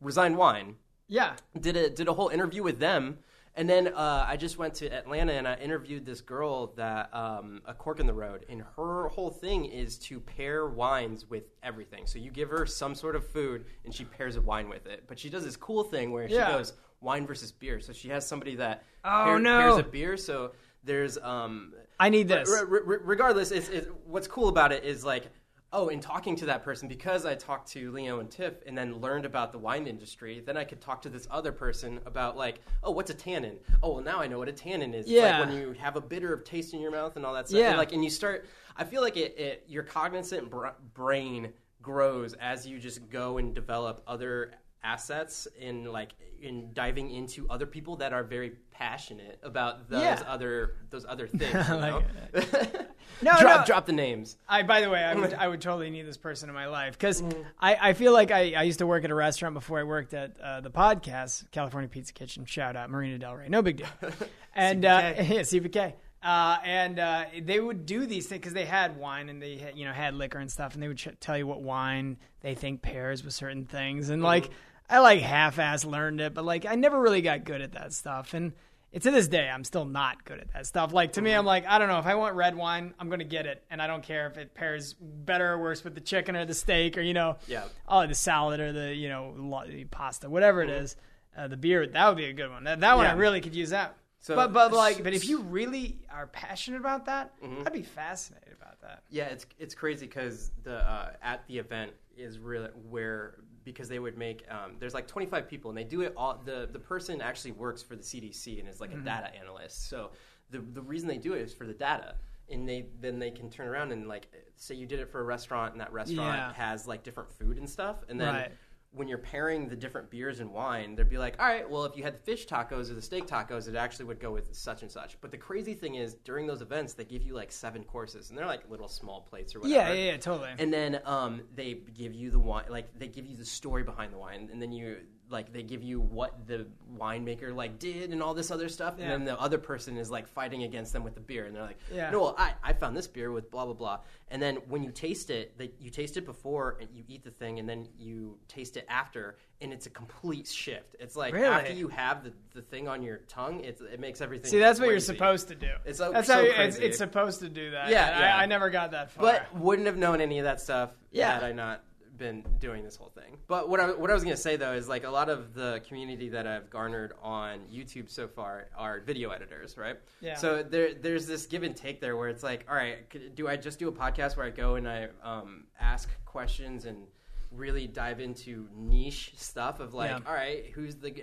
resigned wine. yeah. Did a did a whole interview with them, and then uh, I just went to Atlanta and I interviewed this girl that um, a cork in the road, and her whole thing is to pair wines with everything. So you give her some sort of food, and she pairs a wine with it. But she does this cool thing where she goes wine versus beer. So she has somebody that Oh, pair- no. pairs a beer. So there's um I need this. Regardless, it's, it's, what's cool about it is like, oh, in talking to that person, because I talked to Leo and Tiff and then learned about the wine industry, then I could talk to this other person about like, oh, what's a tannin? Oh, well, now I know what a tannin is. It's Yeah. like when you have a bitter of taste in your mouth and all that stuff. Yeah. And like, and you start. I feel like it, it your cognizant br- brain grows as you just go and develop other assets in like in diving into other people that are very passionate about those Yeah. other those other things. You Like know? No, drop no. drop the names. I, by the way, I would, I would totally need this person in my life because Mm. I, I feel like I, I used to work at a restaurant before I worked at uh, the podcast, California Pizza Kitchen. Shout out Marina Del Rey, no big deal. And uh, yeah, CPK. Uh, and uh, they would do these things because they had wine and they had, you know had liquor and stuff, and they would ch- tell you what wine they think pairs with certain things. And like I like half-ass learned it, but like I never really got good at that stuff. And to this day, I'm still not good at that stuff. Like to me, I'm like, I don't know if I want red wine, I'm gonna get it, and I don't care if it pairs better or worse with the chicken or the steak or you know, Yeah. oh, the salad or the you know pasta, whatever it is. Uh, the beer that would be a good one. That, that one I really could use that. So- but but like, but if you really are passionate about that, Mm-hmm. I'd be fascinated about that. Yeah, it's it's crazy because the uh, at the event is really where because they would make um, there's like 25 people and they do it all the the person actually works for the CDC and is like a data analyst. So the the reason they do it is for the data. And they then they can turn around and like say you did it for a restaurant and that restaurant Yeah. has like different food and stuff and then Right. When you're pairing the different beers and wine, they'd be like, all right, well, if you had the fish tacos or the steak tacos, it actually would go with such and such. But the crazy thing is, during those events, they give you like seven courses, and they're like little small plates or Yeah, whatever. yeah, yeah, totally. And then um, they give you the wine, like they give you the story behind the wine, and then you like they give you what the winemaker like did and all this other stuff, Yeah. and then the other person is like fighting against them with the beer, and they're like, Yeah. no, well, I, I found this beer with blah blah blah, and then when you taste it, that you taste it before and you eat the thing, and then you taste it after, and it's a complete shift. It's like Really? after you have the, the thing on your tongue, it's, it makes everything. See, that's what you're supposed to do. It's so- that's so how you- it's, crazy. it's supposed to do that. Yeah, yeah. I, I never got that far. But wouldn't have known any of that stuff Yeah. had I not been doing this whole thing. But what I, what I was going to say though is like a lot of the community that I've garnered on YouTube so far are video editors, right? Yeah. So there there's this give and take there where it's like, all right, do I just do a podcast where I go and I um, ask questions and really dive into niche stuff of like, Yeah. all right, who's the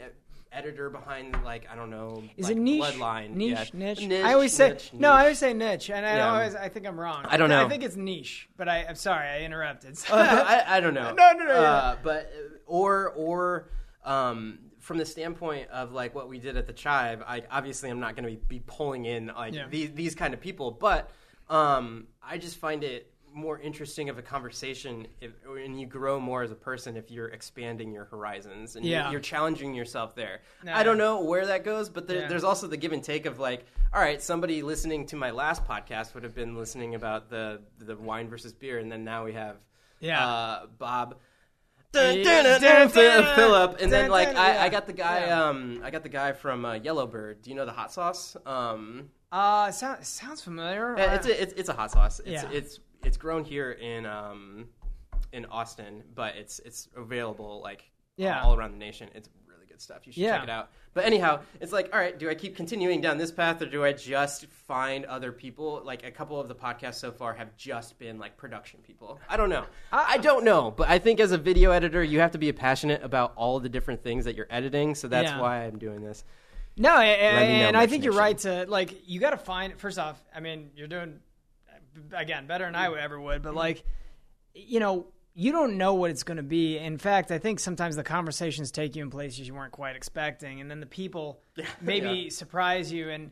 editor behind like I don't know, Is like it niche? Bloodline, Niche, Yeah. niche. I always say niche, no. I always say niche, and I Yeah. always I think I'm wrong. I don't know. I think it's niche, but I, I'm sorry I interrupted. I, I don't know. No, no, no, Uh, but or or um, from the standpoint of like what we did at the Chive, I obviously I'm not going to be, be pulling in like these these kind of people, but um, I just find it more interesting of a conversation if, and you grow more as a person if you're expanding your horizons and Yeah. you're, you're challenging yourself there. No, I don't know where that goes, but there, Yeah. there's also the give and take of like, all right, somebody listening to my last podcast would have been listening about the the wine versus beer, and then now we have Yeah. uh, Bob. Philip, and then like I. I got the guy, um, I got the guy from uh, Yellowbird. Do you know the hot sauce? Um, uh, it sounds, sounds familiar. it's a, it's, it's a hot sauce. It's Yeah. it's it's grown here in um, in Austin, but it's it's available like Yeah. all around the nation. It's really good stuff. You should Yeah. check it out. But anyhow, it's like, all right, do I keep continuing down this path, or do I just find other people? Like a couple of the podcasts so far have just been like production people. I don't know. I, I don't know, but I think as a video editor, you have to be passionate about all the different things that you're editing. So that's Yeah. why I'm doing this. No, know, and I think you're right to like you got to find first off. I mean, you're doing again better than I would ever would, but like you know, you don't know what it's going to be. In fact, I think sometimes the conversations take you in places you weren't quite expecting, and then the people maybe Yeah. surprise you. And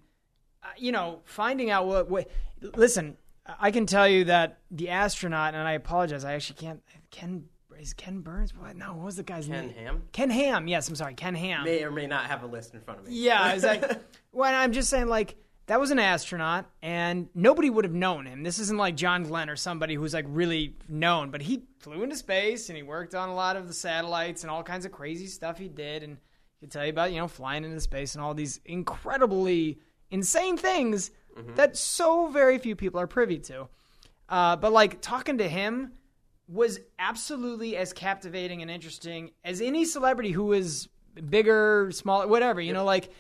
uh, you know, finding out what, what. Listen, I can tell you that the astronaut, and I apologize, I actually can't. Ken is Ken Burns? What? No, what was the guy's Ken name? Ken Ham Ken Ham. Yes, I'm sorry, Ken Ham. may or may not have a list in front of me. Yeah, I was like, well, I'm just saying, like, that was an astronaut, and nobody would have known him. This isn't like John Glenn or somebody who's like really known, but he flew into space and he worked on a lot of the satellites and all kinds of crazy stuff he did. And he could tell you about, you know, flying into space and all these incredibly insane things that so very few people are privy to. Uh, but like talking to him was absolutely as captivating and interesting as any celebrity who is bigger, smaller, whatever. You know, like,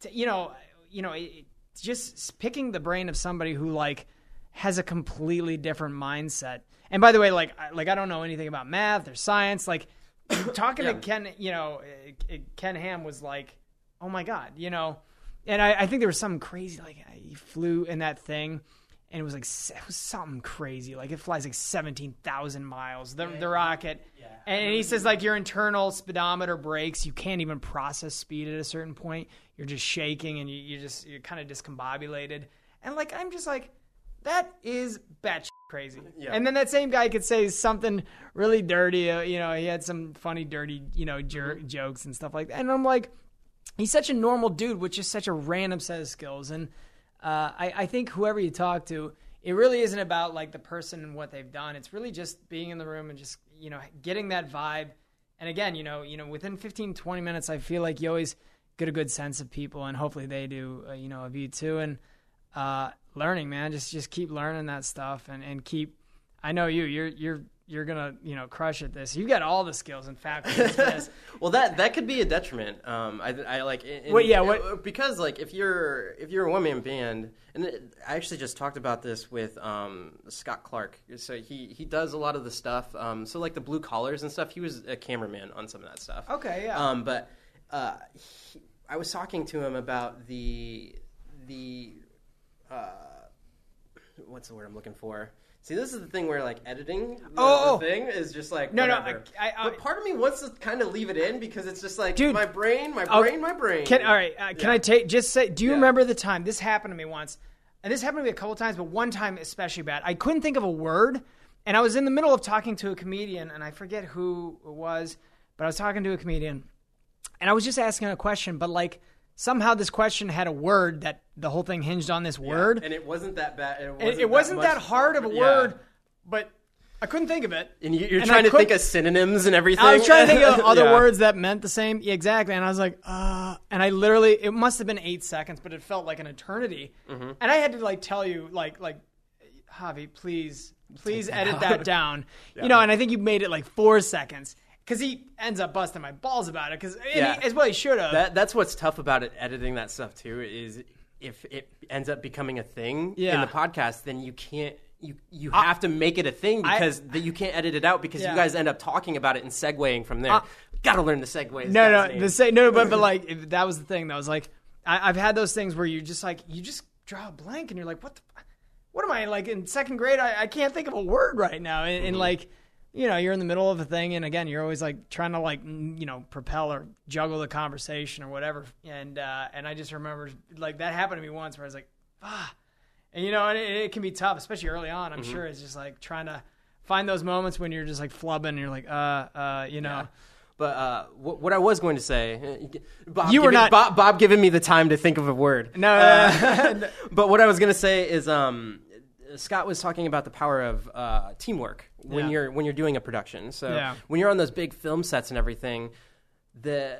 t- you know, you know, it- just picking the brain of somebody who like has a completely different mindset. And by the way, like I- like I don't know anything about math or science. Like talking Yeah. to Ken, you know, uh, uh, Ken Ham was like, oh my god, you know. And I, I think there was something crazy. Like he flew in that thing, and it was like it was something crazy. Like it flies like seventeen thousand miles. The the rocket. And he says like your internal speedometer breaks. You can't even process speed at a certain point. You're just shaking and you, you just you're kind of discombobulated. And like I'm just like, that is batshit crazy. Yeah. And then that same guy could say something really dirty. Uh, you know, he had some funny, dirty, you know, jer- jokes and stuff like that. And I'm like, he's such a normal dude with just such a random set of skills. And uh, I, I think whoever you talk to, it really isn't about like the person and what they've done. It's really just being in the room and just you know getting that vibe. And again, you know, you know, within 15, 20 minutes, I feel like you always get a good sense of people, and hopefully they do, uh, you know, of you too. And uh, learning, man, just just keep learning that stuff, and and keep. I know you. You're you're you're gonna you know crush at this. You got all the skills and faculties. Well, that that could be a detriment. Um, I, I like. In, Well, yeah, what- because like if you're if you're a one man band, and it, I actually just talked about this with um, Scott Clark. So he he does a lot of the stuff. Um, so like the blue collars and stuff. He was a cameraman on some of that stuff. Okay, yeah. Um, but uh, he, I was talking to him about the the uh, what's the word I'm looking for. See, this is the thing where like editing the, Oh, the thing is just like No, no, whatever. I- I- but part of me wants to kind of leave it in because it's just like Dude. my brain, my Oh, brain, my brain. Can all right? Uh, can Yeah. I take just say? Do you Yeah. remember the time this happened to me once? And this happened to me a couple times, but one time especially bad. I couldn't think of a word, and I was in the middle of talking to a comedian, and I forget who it was, but I was talking to a comedian, and I was just asking a question, but like somehow this question had a word that the whole thing hinged on this Yeah, word. and it wasn't that bad. It wasn't, it, it wasn't much- that hard of a yeah. word, but I couldn't think of it. And you, you're And trying I to think couldn't- of synonyms and everything. I was trying to think of other Yeah. words that meant the same. Yeah, exactly. And I was like, uh, and I literally, it must have been eight seconds, but it felt like an eternity. Mm-hmm. And I had to like tell you, like, like, Javi, please, please edit that down. You know, and I think you made it like four seconds because he ends up busting my balls about it because Yeah. as well he should have. That that's what's tough about it, editing that stuff too. Is if it ends up becoming a thing in the podcast, then you can't. You you have to make it a thing I- because that you can't edit it out because Yeah. you guys end up talking about it and segueing from there. Uh, Got to learn the segues. No, no, name. the same. No, but but like that was the thing. That was like I, I've had those things where you just like you just draw a blank and you're like, what the, what am I like in second grade? I, I can't think of a word right now. And, Mm-hmm. and like you know, you're in the middle of a thing, and again, you're always like trying to like you know propel or juggle the conversation or whatever. And uh, and I just remember like that happened to me once where I was like, ah, and you know, and it, it can be tough, especially early on. Mm-hmm. I'm sure it's just like trying to find those moments when you're just like flubbing and you're like, uh, uh, you know. Yeah. But uh, what, what I was going to say, uh, Bob, You were giving, not- Bob, Bob giving me the time to think of a word. No, Uh, but what I was going to say is, um, Scott was talking about the power of uh, teamwork when Yeah. you're when you're doing a production. So Yeah. when you're on those big film sets and everything, the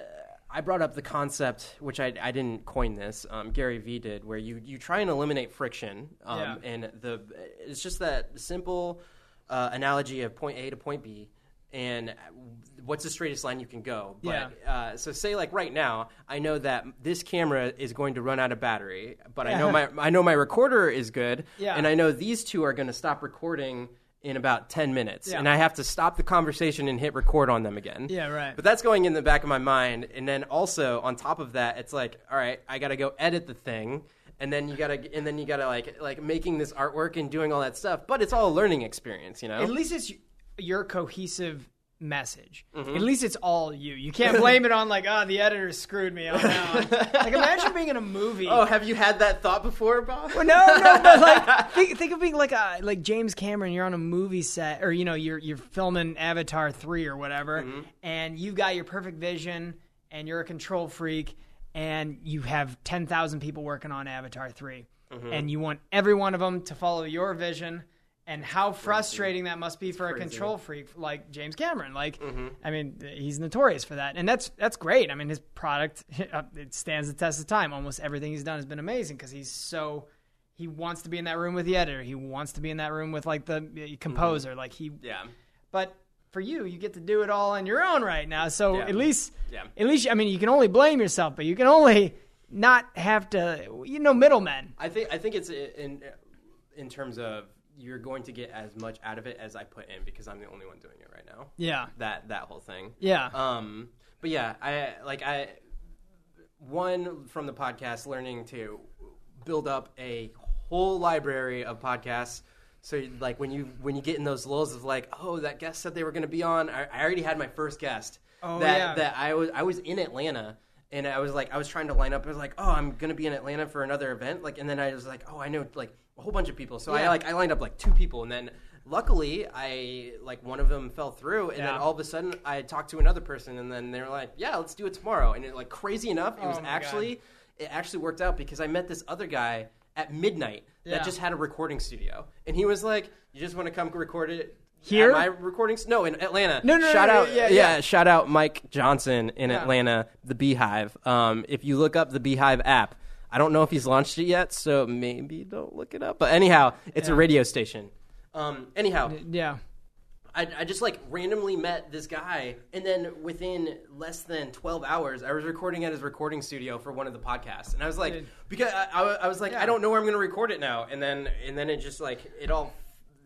I brought up the concept, which I, I didn't coin this. Um, Gary Vee did, where you, you try and eliminate friction, um, Yeah. and the it's just that simple uh, analogy of point A to point B, and what's the straightest line you can go. But, uh, so say like right now, I know that this camera is going to run out of battery, but I know my I know my recorder is good, Yeah. and I know these two are going to stop recording in about ten minutes, Yeah. and I have to stop the conversation and hit record on them again. Yeah, right. But that's going in the back of my mind, and then also on top of that, it's like, all right, I got to go edit the thing. And then you gotta, and then you gotta like, like making this artwork and doing all that stuff. But it's all a learning experience, you know. At least it's your cohesive message. Mm-hmm. At least it's all you. You can't blame it on like, oh, the editor screwed me that one. like, imagine being in a movie. oh, have you had that thought before, Bob? Well, no, no, but like think, think of being like a like James Cameron. You're on a movie set, or you know, you're you're filming Avatar three or whatever, Mm-hmm. and you've got your perfect vision, and you're a control freak, and you have ten thousand people working on Avatar 3 Mm-hmm. and you want every one of them to follow your vision. And how frustrating that must be for a control freak like James Cameron. Like, Mm-hmm. I mean, he's notorious for that, and that's that's great. I mean, his product it stands the test of time. Almost everything he's done has been amazing because he's so he wants to be in that room with the editor. He wants to be in that room with like the uh, composer. Like he, Yeah. but for you, you get to do it all on your own right now. So Yeah. at least, Yeah. at least, I mean, you can only blame yourself, but you can only not have to, you know, middlemen. I think I think it's in in terms of you're going to get as much out of it as I put in because I'm the only one doing it right now. Yeah. That that whole thing. Yeah. Um. But yeah, I like I one from the podcast learning to build up a whole library of podcasts. So like when you when you get in those lulls of like, oh, that guest said they were going to be on. I, I already had my first guest. Oh, that yeah. that I was I was in Atlanta and I was like I was trying to line up. I was like, oh, I'm going to be in Atlanta for another event. Like, and then I was like, oh, I know like a whole bunch of people. So I like I lined up like two people, and then luckily I like one of them fell through, and then all of a sudden I talked to another person, and then they were like, yeah, let's do it tomorrow. And it like crazy enough, it was Oh my actually it actually worked out because I met this other guy at midnight Yeah. that just had a recording studio, and he was like, "You just want to come record it." Here? At my recording? s- No, in Atlanta. No, no, no, shout no, out, yeah, yeah. shout out Mike Johnson in. Atlanta, the Beehive. Um, if you look up the Beehive app, I don't know if he's launched it yet, so maybe don't look it up. But anyhow, it's a radio station. Um, anyhow, Yeah. I, I just like randomly met this guy, and then within less than twelve hours, I was recording at his recording studio for one of the podcasts, and I was like, because I, I, I was like, Yeah. I don't know where I'm going to record it now, and then and then it just like it all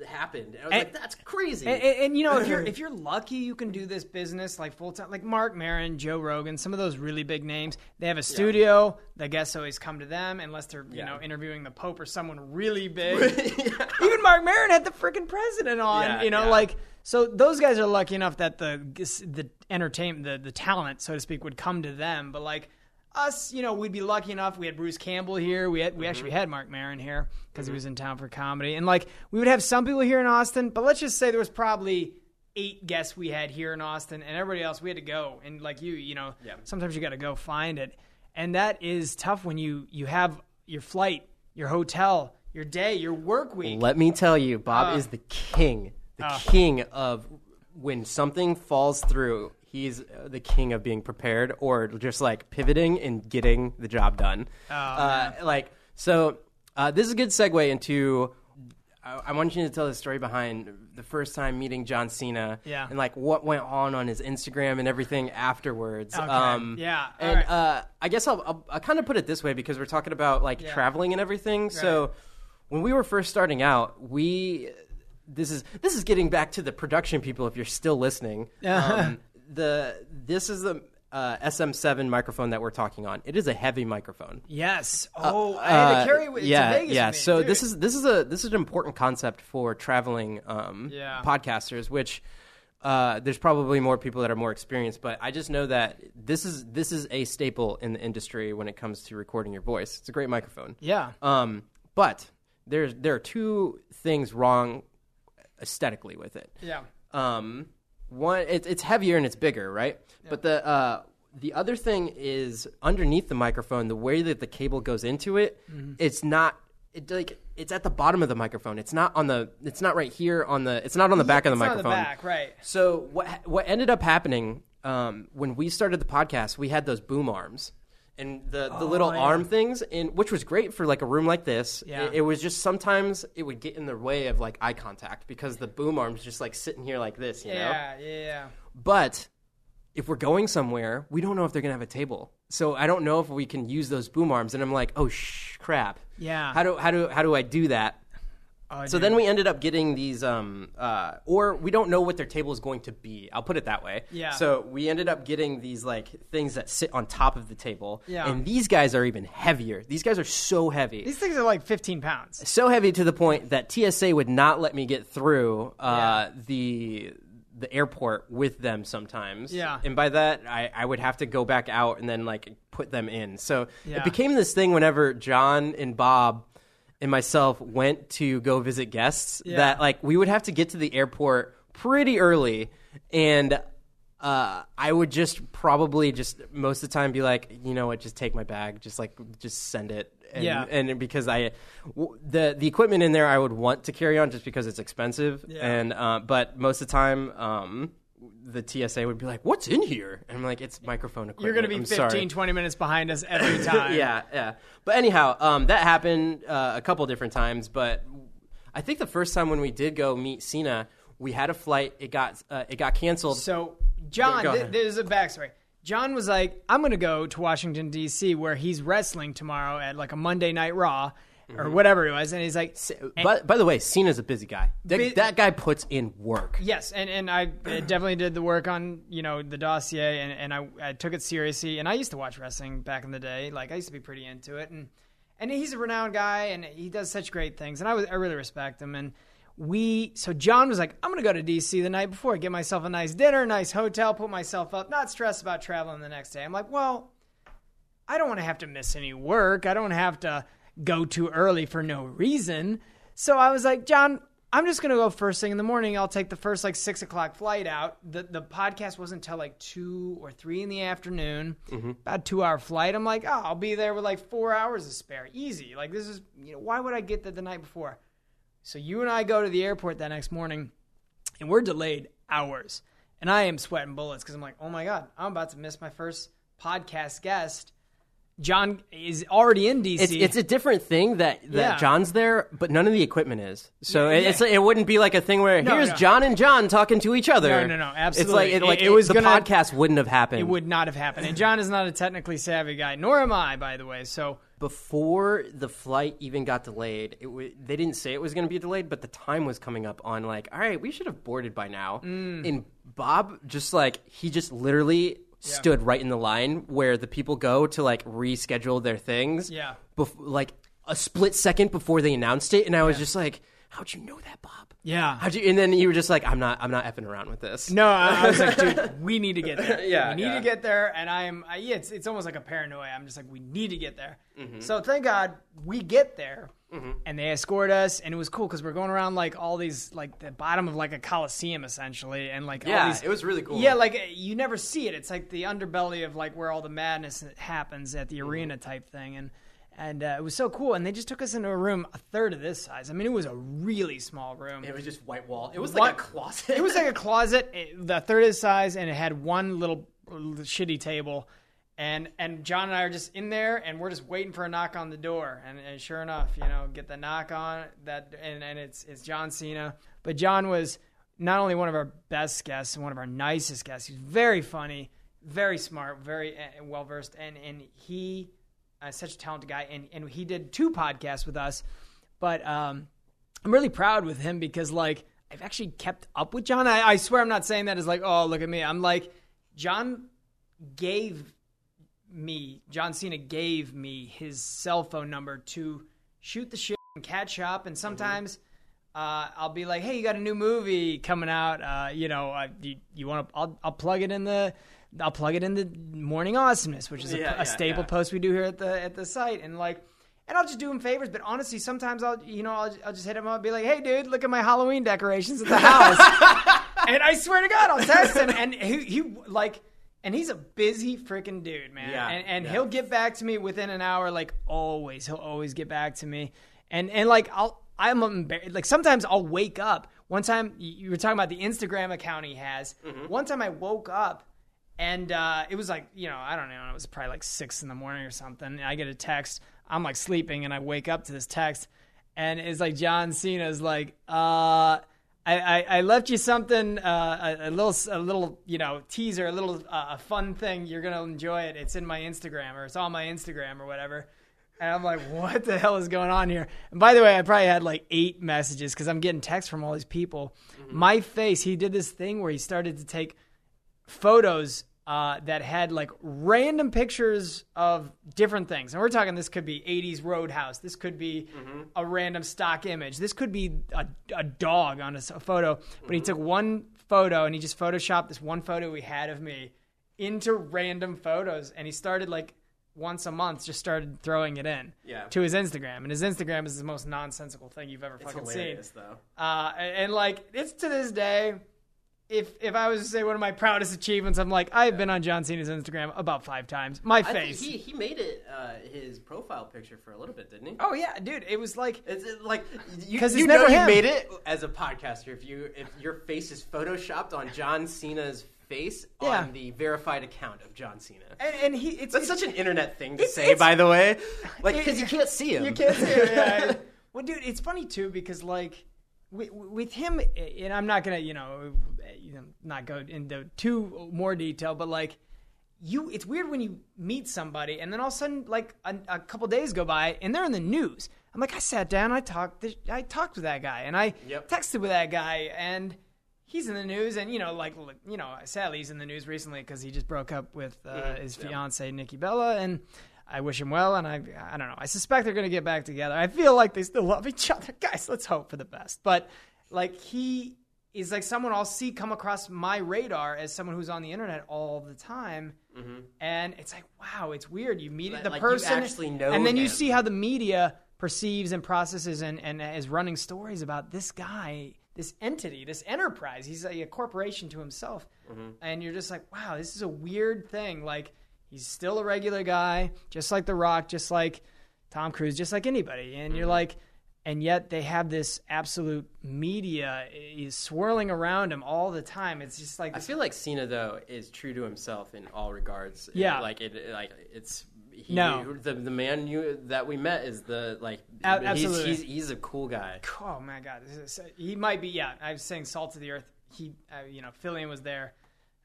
happened, and I was And- like, that's crazy. And, and, and, you know, if you're if you're lucky, you can do this business like full time. Like Marc Maron, Joe Rogan, some of those really big names. They have a studio. The guests always come to them, unless they're you Yeah. know interviewing the Pope or someone really big. Even Marc Maron had the freaking president on. Yeah, you know, yeah. like so those guys are lucky enough that the the entertainment, the the talent, so to speak, would come to them. But like us, you know, we'd be lucky enough. We had Bruce Campbell here. We had we Mm-hmm. actually had Marc Maron here because he was in town for comedy, and like we would have some people here in Austin. But let's just say there was probably eight guests we had here in Austin, and everybody else we had to go. And like you, you know, Yeah. sometimes you got to go find it, and that is tough when you you have your flight, your hotel, your day, your work week. Let me tell you, Bob Uh. is the king, the Uh. king of when something falls through. He's uh, the king of being prepared or just like pivoting and getting the job done. Oh, uh, like so, uh, this is a good segue into. I, I want you to tell the story behind the first time meeting John Cena, Yeah. and like what went on on his Instagram and everything afterwards. Okay. Um, Yeah. And right. uh, I guess I'll, I'll, I'll kind of put it this way because we're talking about like Yeah. traveling and everything. So when we were first starting out, we this is this is getting back to the production people. If you're still listening, um, the this is the uh, SM7 microphone that we're talking on. It is a heavy microphone. Yes. Oh, I had to Uh, carry it yeah, to Vegas yeah. so dude. this is this is a this is an important concept for traveling um, Yeah. podcasters, which. Uh, there's probably more people that are more experienced, but I just know that this is this is a staple in the industry when it comes to recording your voice. It's a great microphone. yeah. Um, but there's there are two things wrong aesthetically with it. Yeah. Um, one, it's it's heavier and it's bigger, right? But the uh, the other thing is underneath the microphone, the way that the cable goes into it, Mm-hmm. it's not. It like it's at the bottom of the microphone. It's not on the. It's not right here on the. It's not on the back of the It's not on microphone. the back, right? So what what ended up happening um, when we started the podcast? We had those boom arms and the the oh, little Oh, yeah. arm things, and which was great for like a room like this. Yeah. It, it was just sometimes it would get in the way of like eye contact because the boom arms just like sitting here like this, you know. Yeah, yeah, yeah. But if we're going somewhere, we don't know if they're gonna have a table. So I don't know if we can use those boom arms, and I'm like, oh sh- crap. Yeah. How do how do how do I do that? Oh, So dude. then we ended up getting these, um, uh, or we don't know what their table is going to be. I'll put it that way. Yeah. So we ended up getting these like things that sit on top of the table. Yeah. And these guys are even heavier. These guys are so heavy. These things are like 15 pounds. so heavy to the point that TSA would not let me get through uh, Yeah. the the airport with them sometimes. Yeah. And by that, I, I would have to go back out and then like put them in. So Yeah. it became this thing whenever John and Bob and myself went to go visit guests Yeah. that like we would have to get to the airport pretty early and uh, I would just probably just most of the time be like, you know what, just take my bag, just like just send it. And, Yeah. and because I w- the the equipment in there I would want to carry on just because it's expensive Yeah. and uh, but most of the time um, the TSA would be like, "What's in here?" And I'm like, "It's microphone equipment." You're going to be I'm 15, sorry. 20 minutes behind us every time. yeah, yeah. But anyhow, um, that happened uh, a couple different times. But I think the first time when we did go meet Cena, we had a flight. It got uh, it got canceled. So, John, Go th- there's a backstory. John was like, I'm going to go to Washington, D.C., where he's wrestling tomorrow at like a Monday Night Raw or mm-hmm. whatever it was. And he's like, But by the way, Cena's a busy guy. That, Bu- that guy puts in work. Yes, and, and I definitely did the work on you know the dossier, and, and I, I took it seriously. And I used to watch wrestling back in the day, like I used to be pretty into it. And and he's a renowned guy, and he does such great things, and I was I really respect him. And we so John was like, I'm gonna go to DC the night before, get myself a nice dinner, nice hotel, put myself up, not stress about traveling the next day. I'm like, well, I don't want to have to miss any work. I don't have to go too early for no reason. So I was like, John, I'm just gonna go first thing in the morning. I'll take the first like six o'clock flight out. The the podcast wasn't until like two or three in the afternoon. Mm-hmm. About a two hour flight. I'm like, oh, I'll be there with like four hours to spare. Easy. Like this is you know, why would I get there the night before? So you and I go to the airport that next morning and we're delayed hours. And I am sweating bullets because I'm like, oh my God, I'm about to miss my first podcast guest. John is already in DC. It's, it's a different thing that, that Yeah. John's there, but none of the equipment is. So Yeah, it- it's it wouldn't be like a thing where No, here's no. John and John talking to each other. No, no, no, It's absolutely. like it, It- it was the gonna- podcast wouldn't have happened. It would not have happened. And John is not a technically savvy guy, nor am I, by the way. So before the flight even got delayed, it w- they didn't say it was going to be delayed, but the time was coming up on like, all right, we should have boarded by now. Mm. And Bob just like he just literally stood right in the line where the people go to like reschedule their things. Yeah. bef- like a split second before they announced it, and I was just like, how'd you know that, Bob? yeah, How'd you? And then you were just like, I'm not, I'm not effing around with this. no, I, I was like, dude, we need to get there. Yeah, we need yeah. to get there. And I'm, I, yeah, it's it's almost like a paranoia. I'm just like, we need to get there. Mm-hmm. So thank God we get there. Mm-hmm. And they escorted us, and it was cool because we're going around like all these, like the bottom of like a coliseum essentially, and like all Yeah, these, it was really cool. Yeah, like you never see it. It's like the underbelly of like where all the madness happens at the mm-hmm. arena type thing, and and uh, it was so cool. And they just took us into a room a third of this size. I mean, it was a really small room. It was just white wall. It was like a closet. It was like a closet, it, the third of the size, and it had one little uh, shitty table. And and John and I are just in there, and we're just waiting for a knock on the door. And, and sure enough, you know, get the knock on that, and, and it's it's John Cena. But John was not only one of our best guests one of our nicest guests. He's very funny, very smart, very uh, well versed, and and he uh, such a talented guy. And and he did two podcasts with us, but um, I'm really proud with him because like I've actually kept up with John. I, I swear I'm not saying that as like, oh look at me. I'm like, John gave me John Cena gave me his cell phone number to shoot the shit and catch up, and sometimes. Uh, I'll be like, "Hey, you got a new movie coming out? Uh, you know, uh, you, you want to? I'll, I'll plug it in the, I'll plug it in the Morning Awesomeness, which is a, Yeah, a yeah, staple yeah. post we do here at the at the site, and like, and I'll just do him favors. But honestly, sometimes I'll, you know, I'll, I'll just hit him up and be like, "Hey, dude, look at my Halloween decorations at the house." and I swear to God, I'll text him, and he, he like, and he's a busy freaking dude, man. Yeah, and and yeah. he'll get back to me within an hour, like always. He'll always get back to me, and and like I'll. I'm embarrassed. Like sometimes I'll wake up. One time you were talking about the Instagram account he has. Mm-hmm. One time I woke up and uh, it was like you know I don't know it was probably like six in the morning or something. And I get a text. I'm like sleeping and I wake up to this text and it's like John Cena's like uh. I, I, I left you something, uh, a, a little, a little, you know, teaser, a little, uh, a fun thing. You're gonna enjoy it. It's in my Instagram, or it's on my Instagram, or whatever. And I'm like, what the hell is going on here? And by the way, I probably had like eight messages because I'm getting texts from all these people. My face, he did this thing where he started to take photos uh, that had like random pictures of different things. And we're talking this could be 80s Roadhouse. This could be a random stock image. This could be a, a dog on a photo. But he took one photo and he just photoshopped this one photo he had of me into random photos. And he started like once a month, just started throwing it in Yeah. to his Instagram. And his Instagram is the most nonsensical thing you've ever It's fucking seen. though. Uh, and, and, like it's to this day, if if I was to say one of my proudest achievements, I'm like I've been on John Cena's Instagram about five times. My I think face. he he made it uh, his profile picture for a little bit, didn't he? oh yeah, dude, it was like It's it, like you, 'Cause it's you know never you made it as a podcaster if you if your face is photoshopped on John Cena's face Yeah. on the verified account of John Cena. and, and he. It's That's it's- such an internet thing to say, it's- by the way. Like because you can't see him. You can't see it. Yeah. well, dude, it's funny too because like with, with him, and I'm not gonna you know, you know not go into too more detail, but like you it's weird when you meet somebody and then all of a sudden like a, a couple days go by and they're in the news. I'm like I sat down, I talked I talked with that guy and I Yep. texted with that guy and he's in the news and you know like you know sadly he's in the news recently because he just broke up with uh, Mm-hmm. his fiance Nikki Bella and I wish him well and I I don't know I suspect they're gonna get back together I feel like they still love each other guys let's hope for the best but like he is like someone I'll see come across my radar as someone who's on the internet all the time mm-hmm. and it's like wow it's weird you meet Like- the like you person actually know and then you see how the media perceives and processes and, and is running stories about this guy, this entity, this enterprise. He's a, a corporation to himself. Mm-hmm. And you're just like, wow, this is a weird thing. Like, he's still a regular guy, just like The Rock, just like Tom Cruise, just like anybody. And you're mm-hmm. like, and yet they have this absolute media is swirling around him all the time. It's just like I feel like Cena though is true to himself in all regards. Yeah. like it, like it's he, No. the the man you that we met is the like A- he's, absolutely. he's he's a cool guy. oh my god, is, he might be. Yeah, I was saying salt of the earth. He, uh, you know, Fillion was there.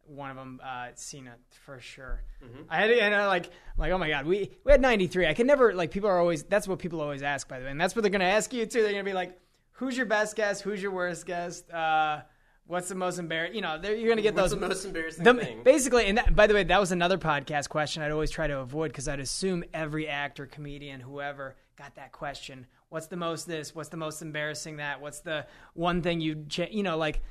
One of them, uh, Cena for sure. I had, and I like, I'm like, oh my god, we we had 93. I can never like. People are always. That's what people always ask, by the way, and that's what they're gonna ask you too. They're gonna be like, who's your best guest? Who's your worst guest? Uh, what's the most embarrassing? You know, they're- you're gonna get What's those. the most embarrassing The- thing? basically, and that, by the way, that was another podcast question I'd always try to avoid because I'd assume every actor, comedian, whoever got that question. What's the most this? What's the most embarrassing that? What's the one thing you, cha- you know, like,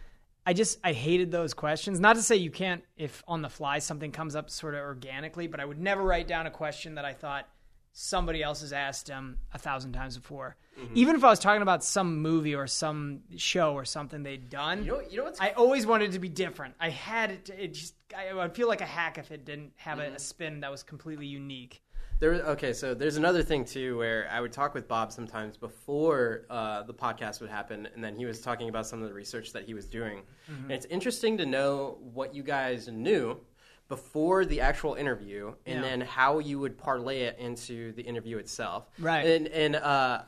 I just, I hated those questions. Not to say you can't, if on the fly something comes up sort of organically, but I would never write down a question that I thought somebody else has asked um, a thousand times before. Mm-hmm. Even if I was talking about some movie or some show or something they'd done. You know, you know what's I always wanted it to be different. I had it. To, it just. I would feel like a hack if it didn't have Mm-hmm. a, a spin that was completely unique. There, okay, so there's another thing too where I would talk with Bob sometimes before uh, the podcast would happen, and then he was talking about some of the research that he was doing. Mm-hmm. And it's interesting to know what you guys knew before the actual interview, and Yeah. then how you would parlay it into the interview itself, Right. And and uh,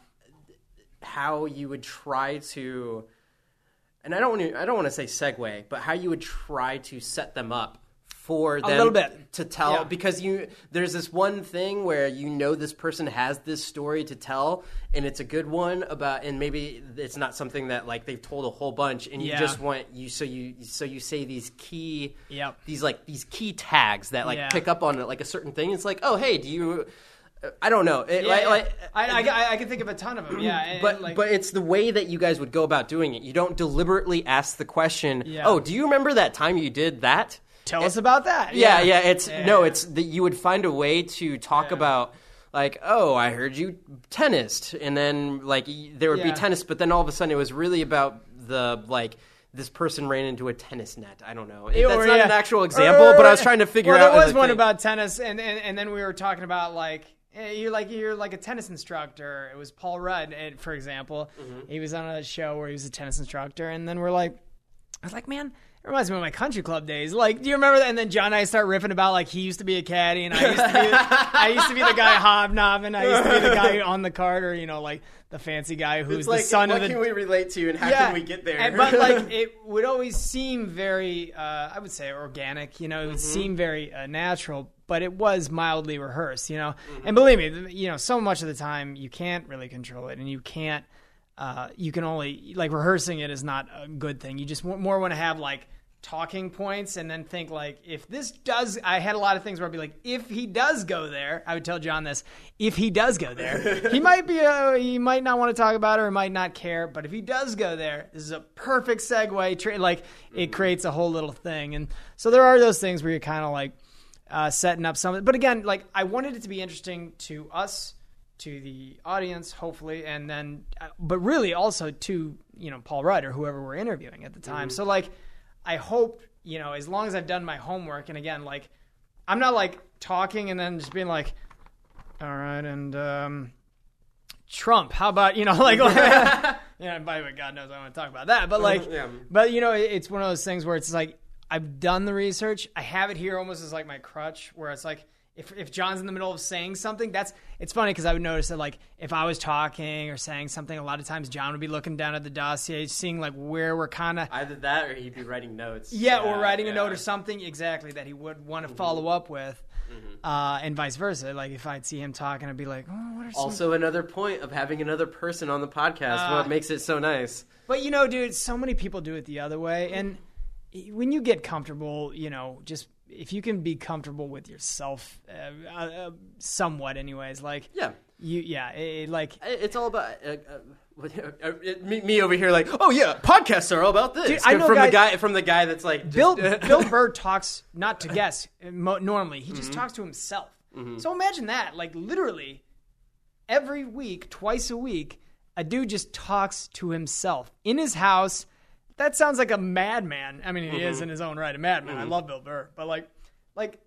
how you would try to, and I don't want to, I don't want to say segue, but how you would try to set them up for them little bit. to tell Yeah. because you there's this one thing where you know this person has this story to tell and it's a good one about and maybe it's not something that like they've told a whole bunch and you Yeah. just want you so you so you say these key Yep. these like these key tags that like Yeah. pick up on it like a certain thing it's like oh hey do you uh, I don't know it, Yeah, like, I, I, I can think of a ton of them. Yeah, and- but and, like, but it's the way that you guys would go about doing it. You don't deliberately ask the question. Yeah. Oh, do you remember that time you did that? Tell us about that. Yeah, yeah. It's Yeah. no, it's that you would find a way to talk about like, oh, I heard you tennised, and then like there would Yeah. be tennis, but then all of a sudden it was really about the like. This person ran into a tennis net. I don't know. That's Or, not yeah. an actual example, but I was trying to figure well, out. There was one thing. about tennis, and, and and then we were talking about like eh, you're like you're like a tennis instructor. It was Paul Rudd, and, for example. Mm-hmm. He was on a show where he was a tennis instructor, and then we're like, I was like, man. Reminds me of my country club days. Like, do you remember that? And then John and I start riffing about like he used to be a caddy, and I used to be, I used to be the guy hobnobbing. I used to be the guy on the cart, or you know, like the fancy guy who's It's the like, son what of the can we relate to, and how can we get there? and- but like it would always seem very, uh, I would say organic. You know, it would Mm-hmm. seem very uh, natural, but it was mildly rehearsed. You know, Mm-hmm. and believe me, you know, so much of the time you can't really control it, and you can't. Uh, you can only like rehearsing it is not a good thing. You just w- more want to have like talking points and then think like if this does i had a lot of things where i'd be like if he does go there i would tell john this if he does go there he might be a, he might not want to talk about it or might not care but if he does go there this is a perfect segue tra- like it creates a whole little thing. And so there are those things where you're kind of like uh, setting up something but again like i wanted it to be interesting to us to the audience hopefully and then uh, but really also to you know paul rudd or whoever we're interviewing at the time. So like I hope, you know, as long as I've done my homework, and again, like, I'm not like talking and then just being like, all right, and um, Trump, how about, you know, like, yeah, by the way, God knows I want to talk about that, but like, Yeah. but you know, it's one of those things where it's like, I've done the research, I have it here almost as like my crutch, where it's like, if if John's in the middle of saying something, that's it's funny because I would notice that like if I was talking or saying something, a lot of times John would be looking down at the dossier, seeing like where we're kind of Either that or he'd be writing notes. yeah, or writing a note or something exactly that he would want to follow up with, uh, and vice versa. Like if I'd see him talking, I'd be like, oh, what are some Also, another point of having another person on the podcast. Ah. what makes it so nice? But you know, dude, so many people do it the other way, and when you get comfortable, you know, just if you can be comfortable with yourself, uh, uh, somewhat, anyways, like Yeah. you, yeah, it, like It's all about uh, uh, uh, me, me over here, like, oh yeah, podcasts are all about this. Dude, I know from guy- the guy from the guy that's like just, Bill Bill Burr talks not to guests mo- normally. He just talks to himself. So imagine that, like literally every week, twice a week, a dude just talks to himself in his house. That sounds like a madman. I mean, he is mm-hmm. in his own right a madman. I mm-hmm. love Bill Burr, but like, like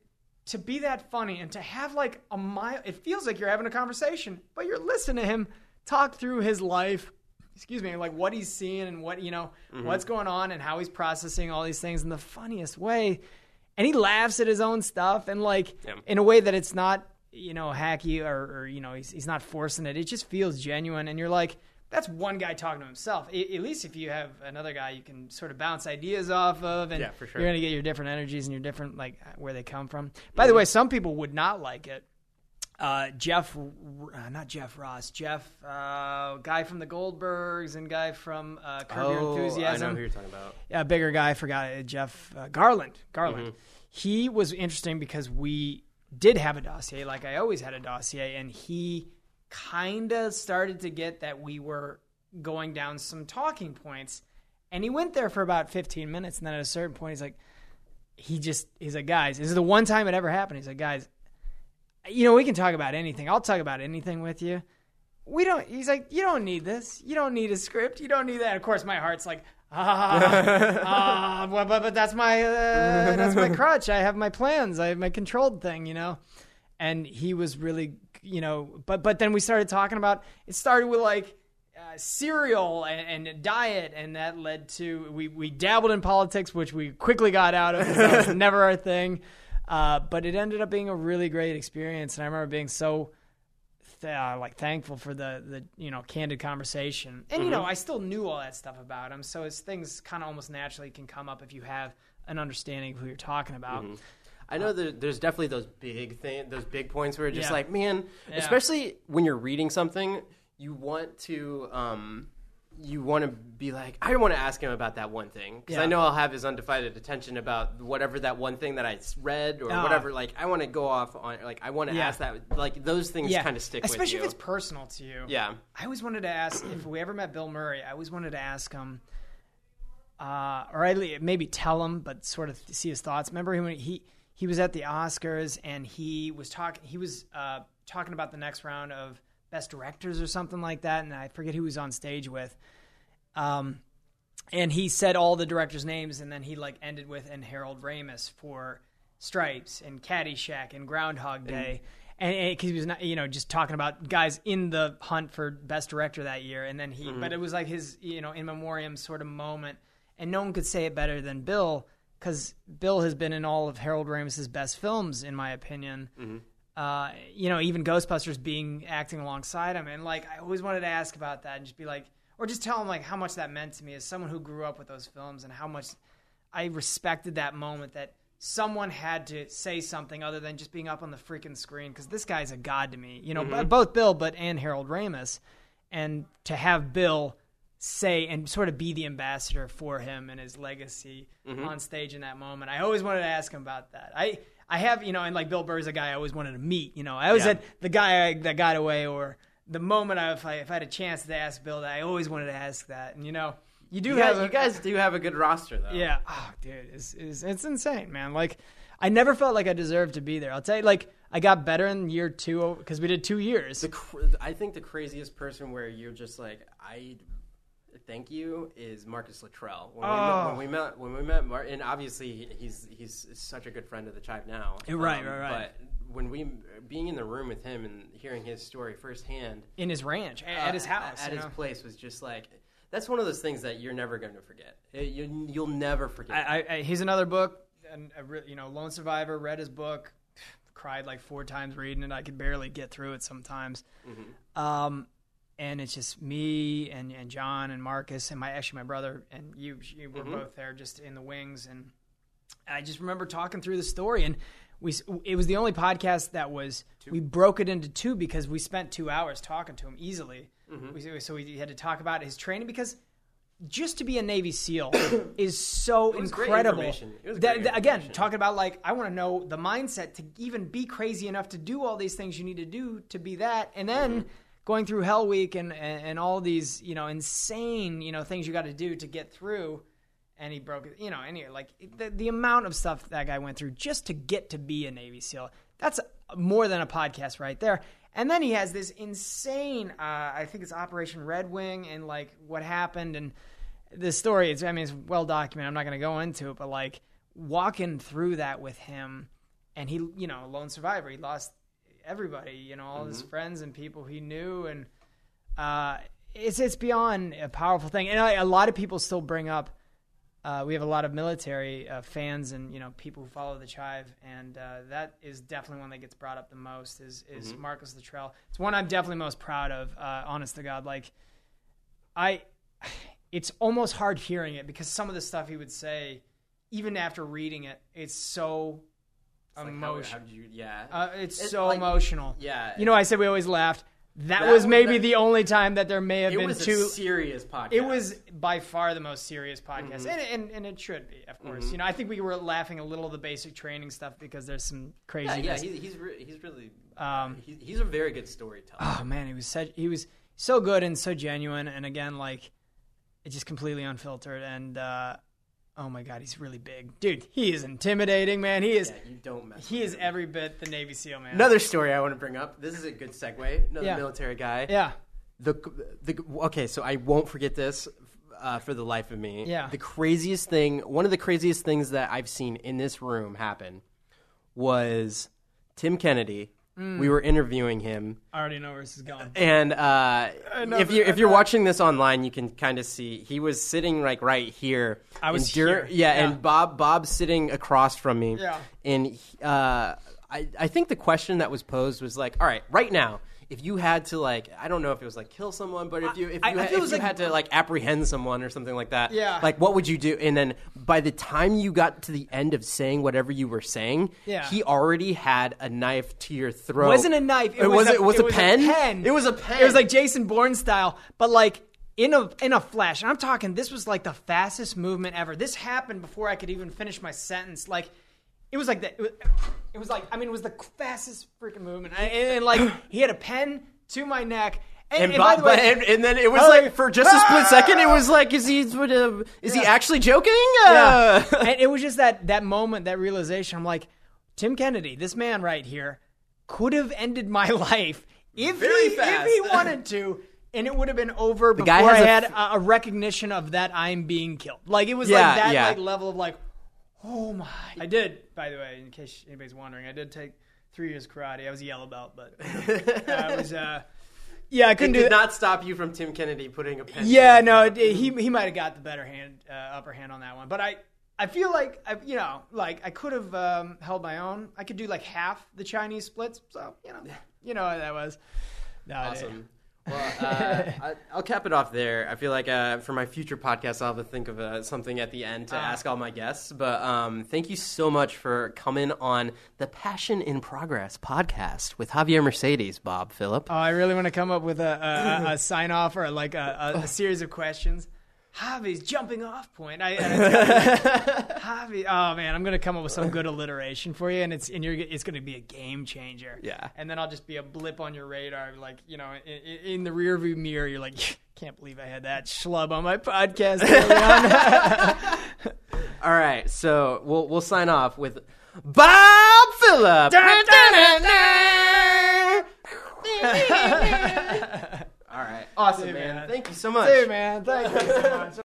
to be that funny and to have like a mile, it feels like you're having a conversation, but you're listening to him talk through his life. Excuse me, like what he's seeing and what you know, mm-hmm. what's going on and how he's processing all these things in the funniest way. And he laughs at his own stuff and like Yeah. in a way that it's not you know hacky or, or you know he's, he's not forcing it. It just feels genuine, and you're like. That's one guy talking to himself. A- At least if you have another guy you can sort of bounce ideas off of, and Yeah, for sure. you're gonna get your different energies and your different like where they come from. By the way, some people would not like it. Uh, Jeff, uh, not Jeff Ross, Jeff, uh, guy from the Goldbergs and guy from uh, Curb Your Oh, I know who you're talking about. a bigger guy. I forgot uh, Jeff uh, Garlin. Garlin. Mm-hmm. He was interesting because we did have a dossier, like I always had a dossier, and he kind of started to get that we were going down some talking points, and he went there for about 15 minutes, and then at a certain point, he's like, he just he's like, guys, this is the one time it ever happened. He's like, guys, you know, we can talk about anything. I'll talk about anything with you. We don't. He's like, you don't need this. You don't need a script. You don't need that. Of course, my heart's like, ah, ah, but, but, but that's my uh, that's my crutch. I have my plans. I have my controlled thing. You know, and he was really, you know, but but then we started talking about. It started with like. Uh, cereal and, and diet, and that led to we, we dabbled in politics, which we quickly got out of. That was never our thing, uh, but it ended up being a really great experience. And I remember being so th- uh, like thankful for the the you know candid conversation. And you know, I still knew all that stuff about him, so as things kind of almost naturally can come up if you have an understanding of who you're talking about. I know that there's definitely those big thing, those big points where it's just Yeah. like, man, Yeah. especially when you're reading something, you want to, um, you want to be like, I want to ask him about that one thing because I Yeah. know I'll have his undivided attention about whatever that one thing that I s- read or Ah. whatever. Like, I want to go off on, like, I want to Yeah. ask that. Like, those things kind of stick especially with you. if it's personal to you. yeah, I always wanted to ask if we ever met Bill Murray. I always wanted to ask him, uh, or at least maybe tell him, but sort of see his thoughts. Remember he when he he was at the Oscars and he was talking. He was uh, talking about the next round of best directors or something like that, and I forget who he was on stage with. Um, and he said all the directors' names, and then he like ended with and Harold Ramis for Stripes and Caddyshack and Groundhog Day, and because he was not, you know, just talking about guys in the hunt for best director that year, and then he, but it was like his, you know, in memoriam sort of moment, and no one could say it better than Bill, because Bill has been in all of Harold Ramis's best films, in my opinion. Uh, you know, even Ghostbusters being acting alongside him, and like I always wanted to ask about that and just be like, or just tell him like how much that meant to me as someone who grew up with those films and how much I respected that moment that someone had to say something other than just being up on the freaking screen because this guy's a god to me. You know, b- both Bill but and Harold Ramis, and to have Bill say and sort of be the ambassador for him and his legacy mm-hmm. on stage in that moment. I always wanted to ask him about that. I I have you know, and like Bill Burr's a guy I always wanted to meet. You know, I always Yeah. the guy that got away or the moment I, if I if I had a chance to ask Bill that I always wanted to ask that. And you know, you do you have guys, a- you guys do have a good roster though. yeah. Oh, dude, it's, it's it's insane, man. Like, I never felt like I deserved to be there. I'll tell you, like, I got better in year two because we did two years. The cr- I think the craziest person where you're just like I thank you is Marcus Luttrell. When, Oh. we, met, when we met when we met Martin, obviously he's he's such a good friend of the tribe now. Um, Right, right, right. But when we being in the room with him and hearing his story firsthand in his ranch, a- at his uh, house, at you his know? place was just like that's one of those things that you're never going to forget. It, you, you'll never forget. I, I, I, he's another book, and you know, Lone Survivor. Read his book. cried like four times reading it. I could barely get through it sometimes. Mm-hmm. Um, and it's just me and, and John and Marcus and my actually my brother and you. you were Mm-hmm. both there just in the wings, and I just remember talking through the story and. We, it was the only podcast that was we broke it into two because we spent two hours talking to him easily. Mm-hmm. We, so we had to talk about his training because just to be a Navy SEAL is so incredible. information. It was That- that- again, talking about like I want to know the mindset to even be crazy enough to do all these things you need to do to be that, and then Mm-hmm. Going through Hell Week and, and and all these you know insane you know things you got to do to get through. And he broke you know. Anyway, like the, the amount of stuff that guy went through just to get to be a Navy SEAL. That's more than a podcast right there. And then he has this insane, uh, I think it's Operation Red Wing, and like what happened and the story is I mean it's well documented. I'm not going to go into it, but like walking through that with him, and he, you know, a lone survivor. He lost everybody, you know, all his friends and people he knew, and uh, it's it's beyond a powerful thing. And I, a lot of people still bring up. Uh, we have a lot of military uh, fans and you know people who follow the chive, and uh, that is definitely one that gets brought up the most. Is is Marcus Luttrell? It's one I'm definitely most proud of. Uh, honest to God, like I, it's almost hard hearing it because some of the stuff he would say, even after reading it, it's so Like, emotional. how did you? Yeah. uh, it's It's so like- emotional. yeah. You know, I said we always laughed. That, That was maybe that- the only time that there may have it been was two. a serious podcast. It was by far the most serious podcast, Mm-hmm. and, and and it should be, of course. You know, I think we were laughing a little of the basic training stuff because there's some Yeah, craziness. yeah. He's he's, re- he's really. Um, he, he's a very good storyteller. oh man, he was such he was so good and so genuine, and again, like it's just completely unfiltered. And uh, oh my god, he's really big, dude. He is intimidating, man. He is yeah, you don't mess. he with is him. every bit the Navy SEAL, man. Another story I want to bring up. This is a good segue. Another Yeah. military guy. yeah, The the okay, so I won't forget this uh, for the life of me. Yeah. The craziest thing, one of the craziest things that I've seen in this room happen was Tim Kennedy. Mm. We were interviewing him, I already know where this is going. and uh, if you if you're watching this online, you can kind of see he was sitting like right here. I was here. Yeah, Yeah. and Bob Bob's sitting across from me. Yeah. and uh, I I think the question that was posed was like, all right, right now. If you had to like, I don't know if it was like kill someone, but if you if I- you, I had, if you like- had to like apprehend someone or something like that, Yeah. like what would you do? And then by the time you got to the end of saying whatever you were saying, Yeah. he already had a knife to your throat. It wasn't a knife. It, It was, was- a, it was a pen? pen. It was a pen. It was like Jason Bourne style, but like in a in a flash. And I'm talking. This was like the fastest movement ever. This happened before I could even finish my sentence. Like it was like that. It was, it was like I mean, it was the fastest freaking movement. And, and, like he had a pen to my neck. And, And, and by Bob, the way, but- and, and then it was Oh, like for just a split ah! second, it was like, is he uh, is he actually joking? Yeah. Uh, and it was just that that moment, that realization. I'm like, Tim Kennedy, this man right here, could have ended my life if Very he fast. if he wanted to, and it would have been over before guy I has a had f- a, a recognition of that I'm being killed. Like it was Yeah, like that yeah. like level of like, oh my. I did, by the way, in case anybody's wondering, I did take three years karate. I was a yellow belt, but I was. uh Yeah, I couldn't do did that. not stop you from Tim Kennedy putting a pen. Yeah, no, it, he he might have got the better hand, uh, upper hand on that one. But I I feel like I, you know, like I could have um, held my own. I could do like half the Chinese splits. So you know, you know what that was. No, Awesome. Well, uh, I, I'll cap it off there. I feel like uh, for my future podcast, I'll have to think of uh, something at the end to Uh. ask all my guests. But um, thank you so much for coming on the Passion in Progress podcast with Javier Mercedes, Bob Phillip. Oh, I really want to come up with a, a, a sign off or like a, a, a series of questions. Javi's jumping off point. I, Javi. Oh man, I'm gonna come up with some good alliteration for you, and it's and you're it's gonna be a game changer. Yeah. And then I'll just be a blip on your radar, like you know, in, in the rearview mirror. You're like, can't believe I had that schlub on my podcast. on." All right, so we'll we'll sign off with Bob Phillip. All right, awesome, Dude, man. man. Thank you so much. Dude, man, thank you so much.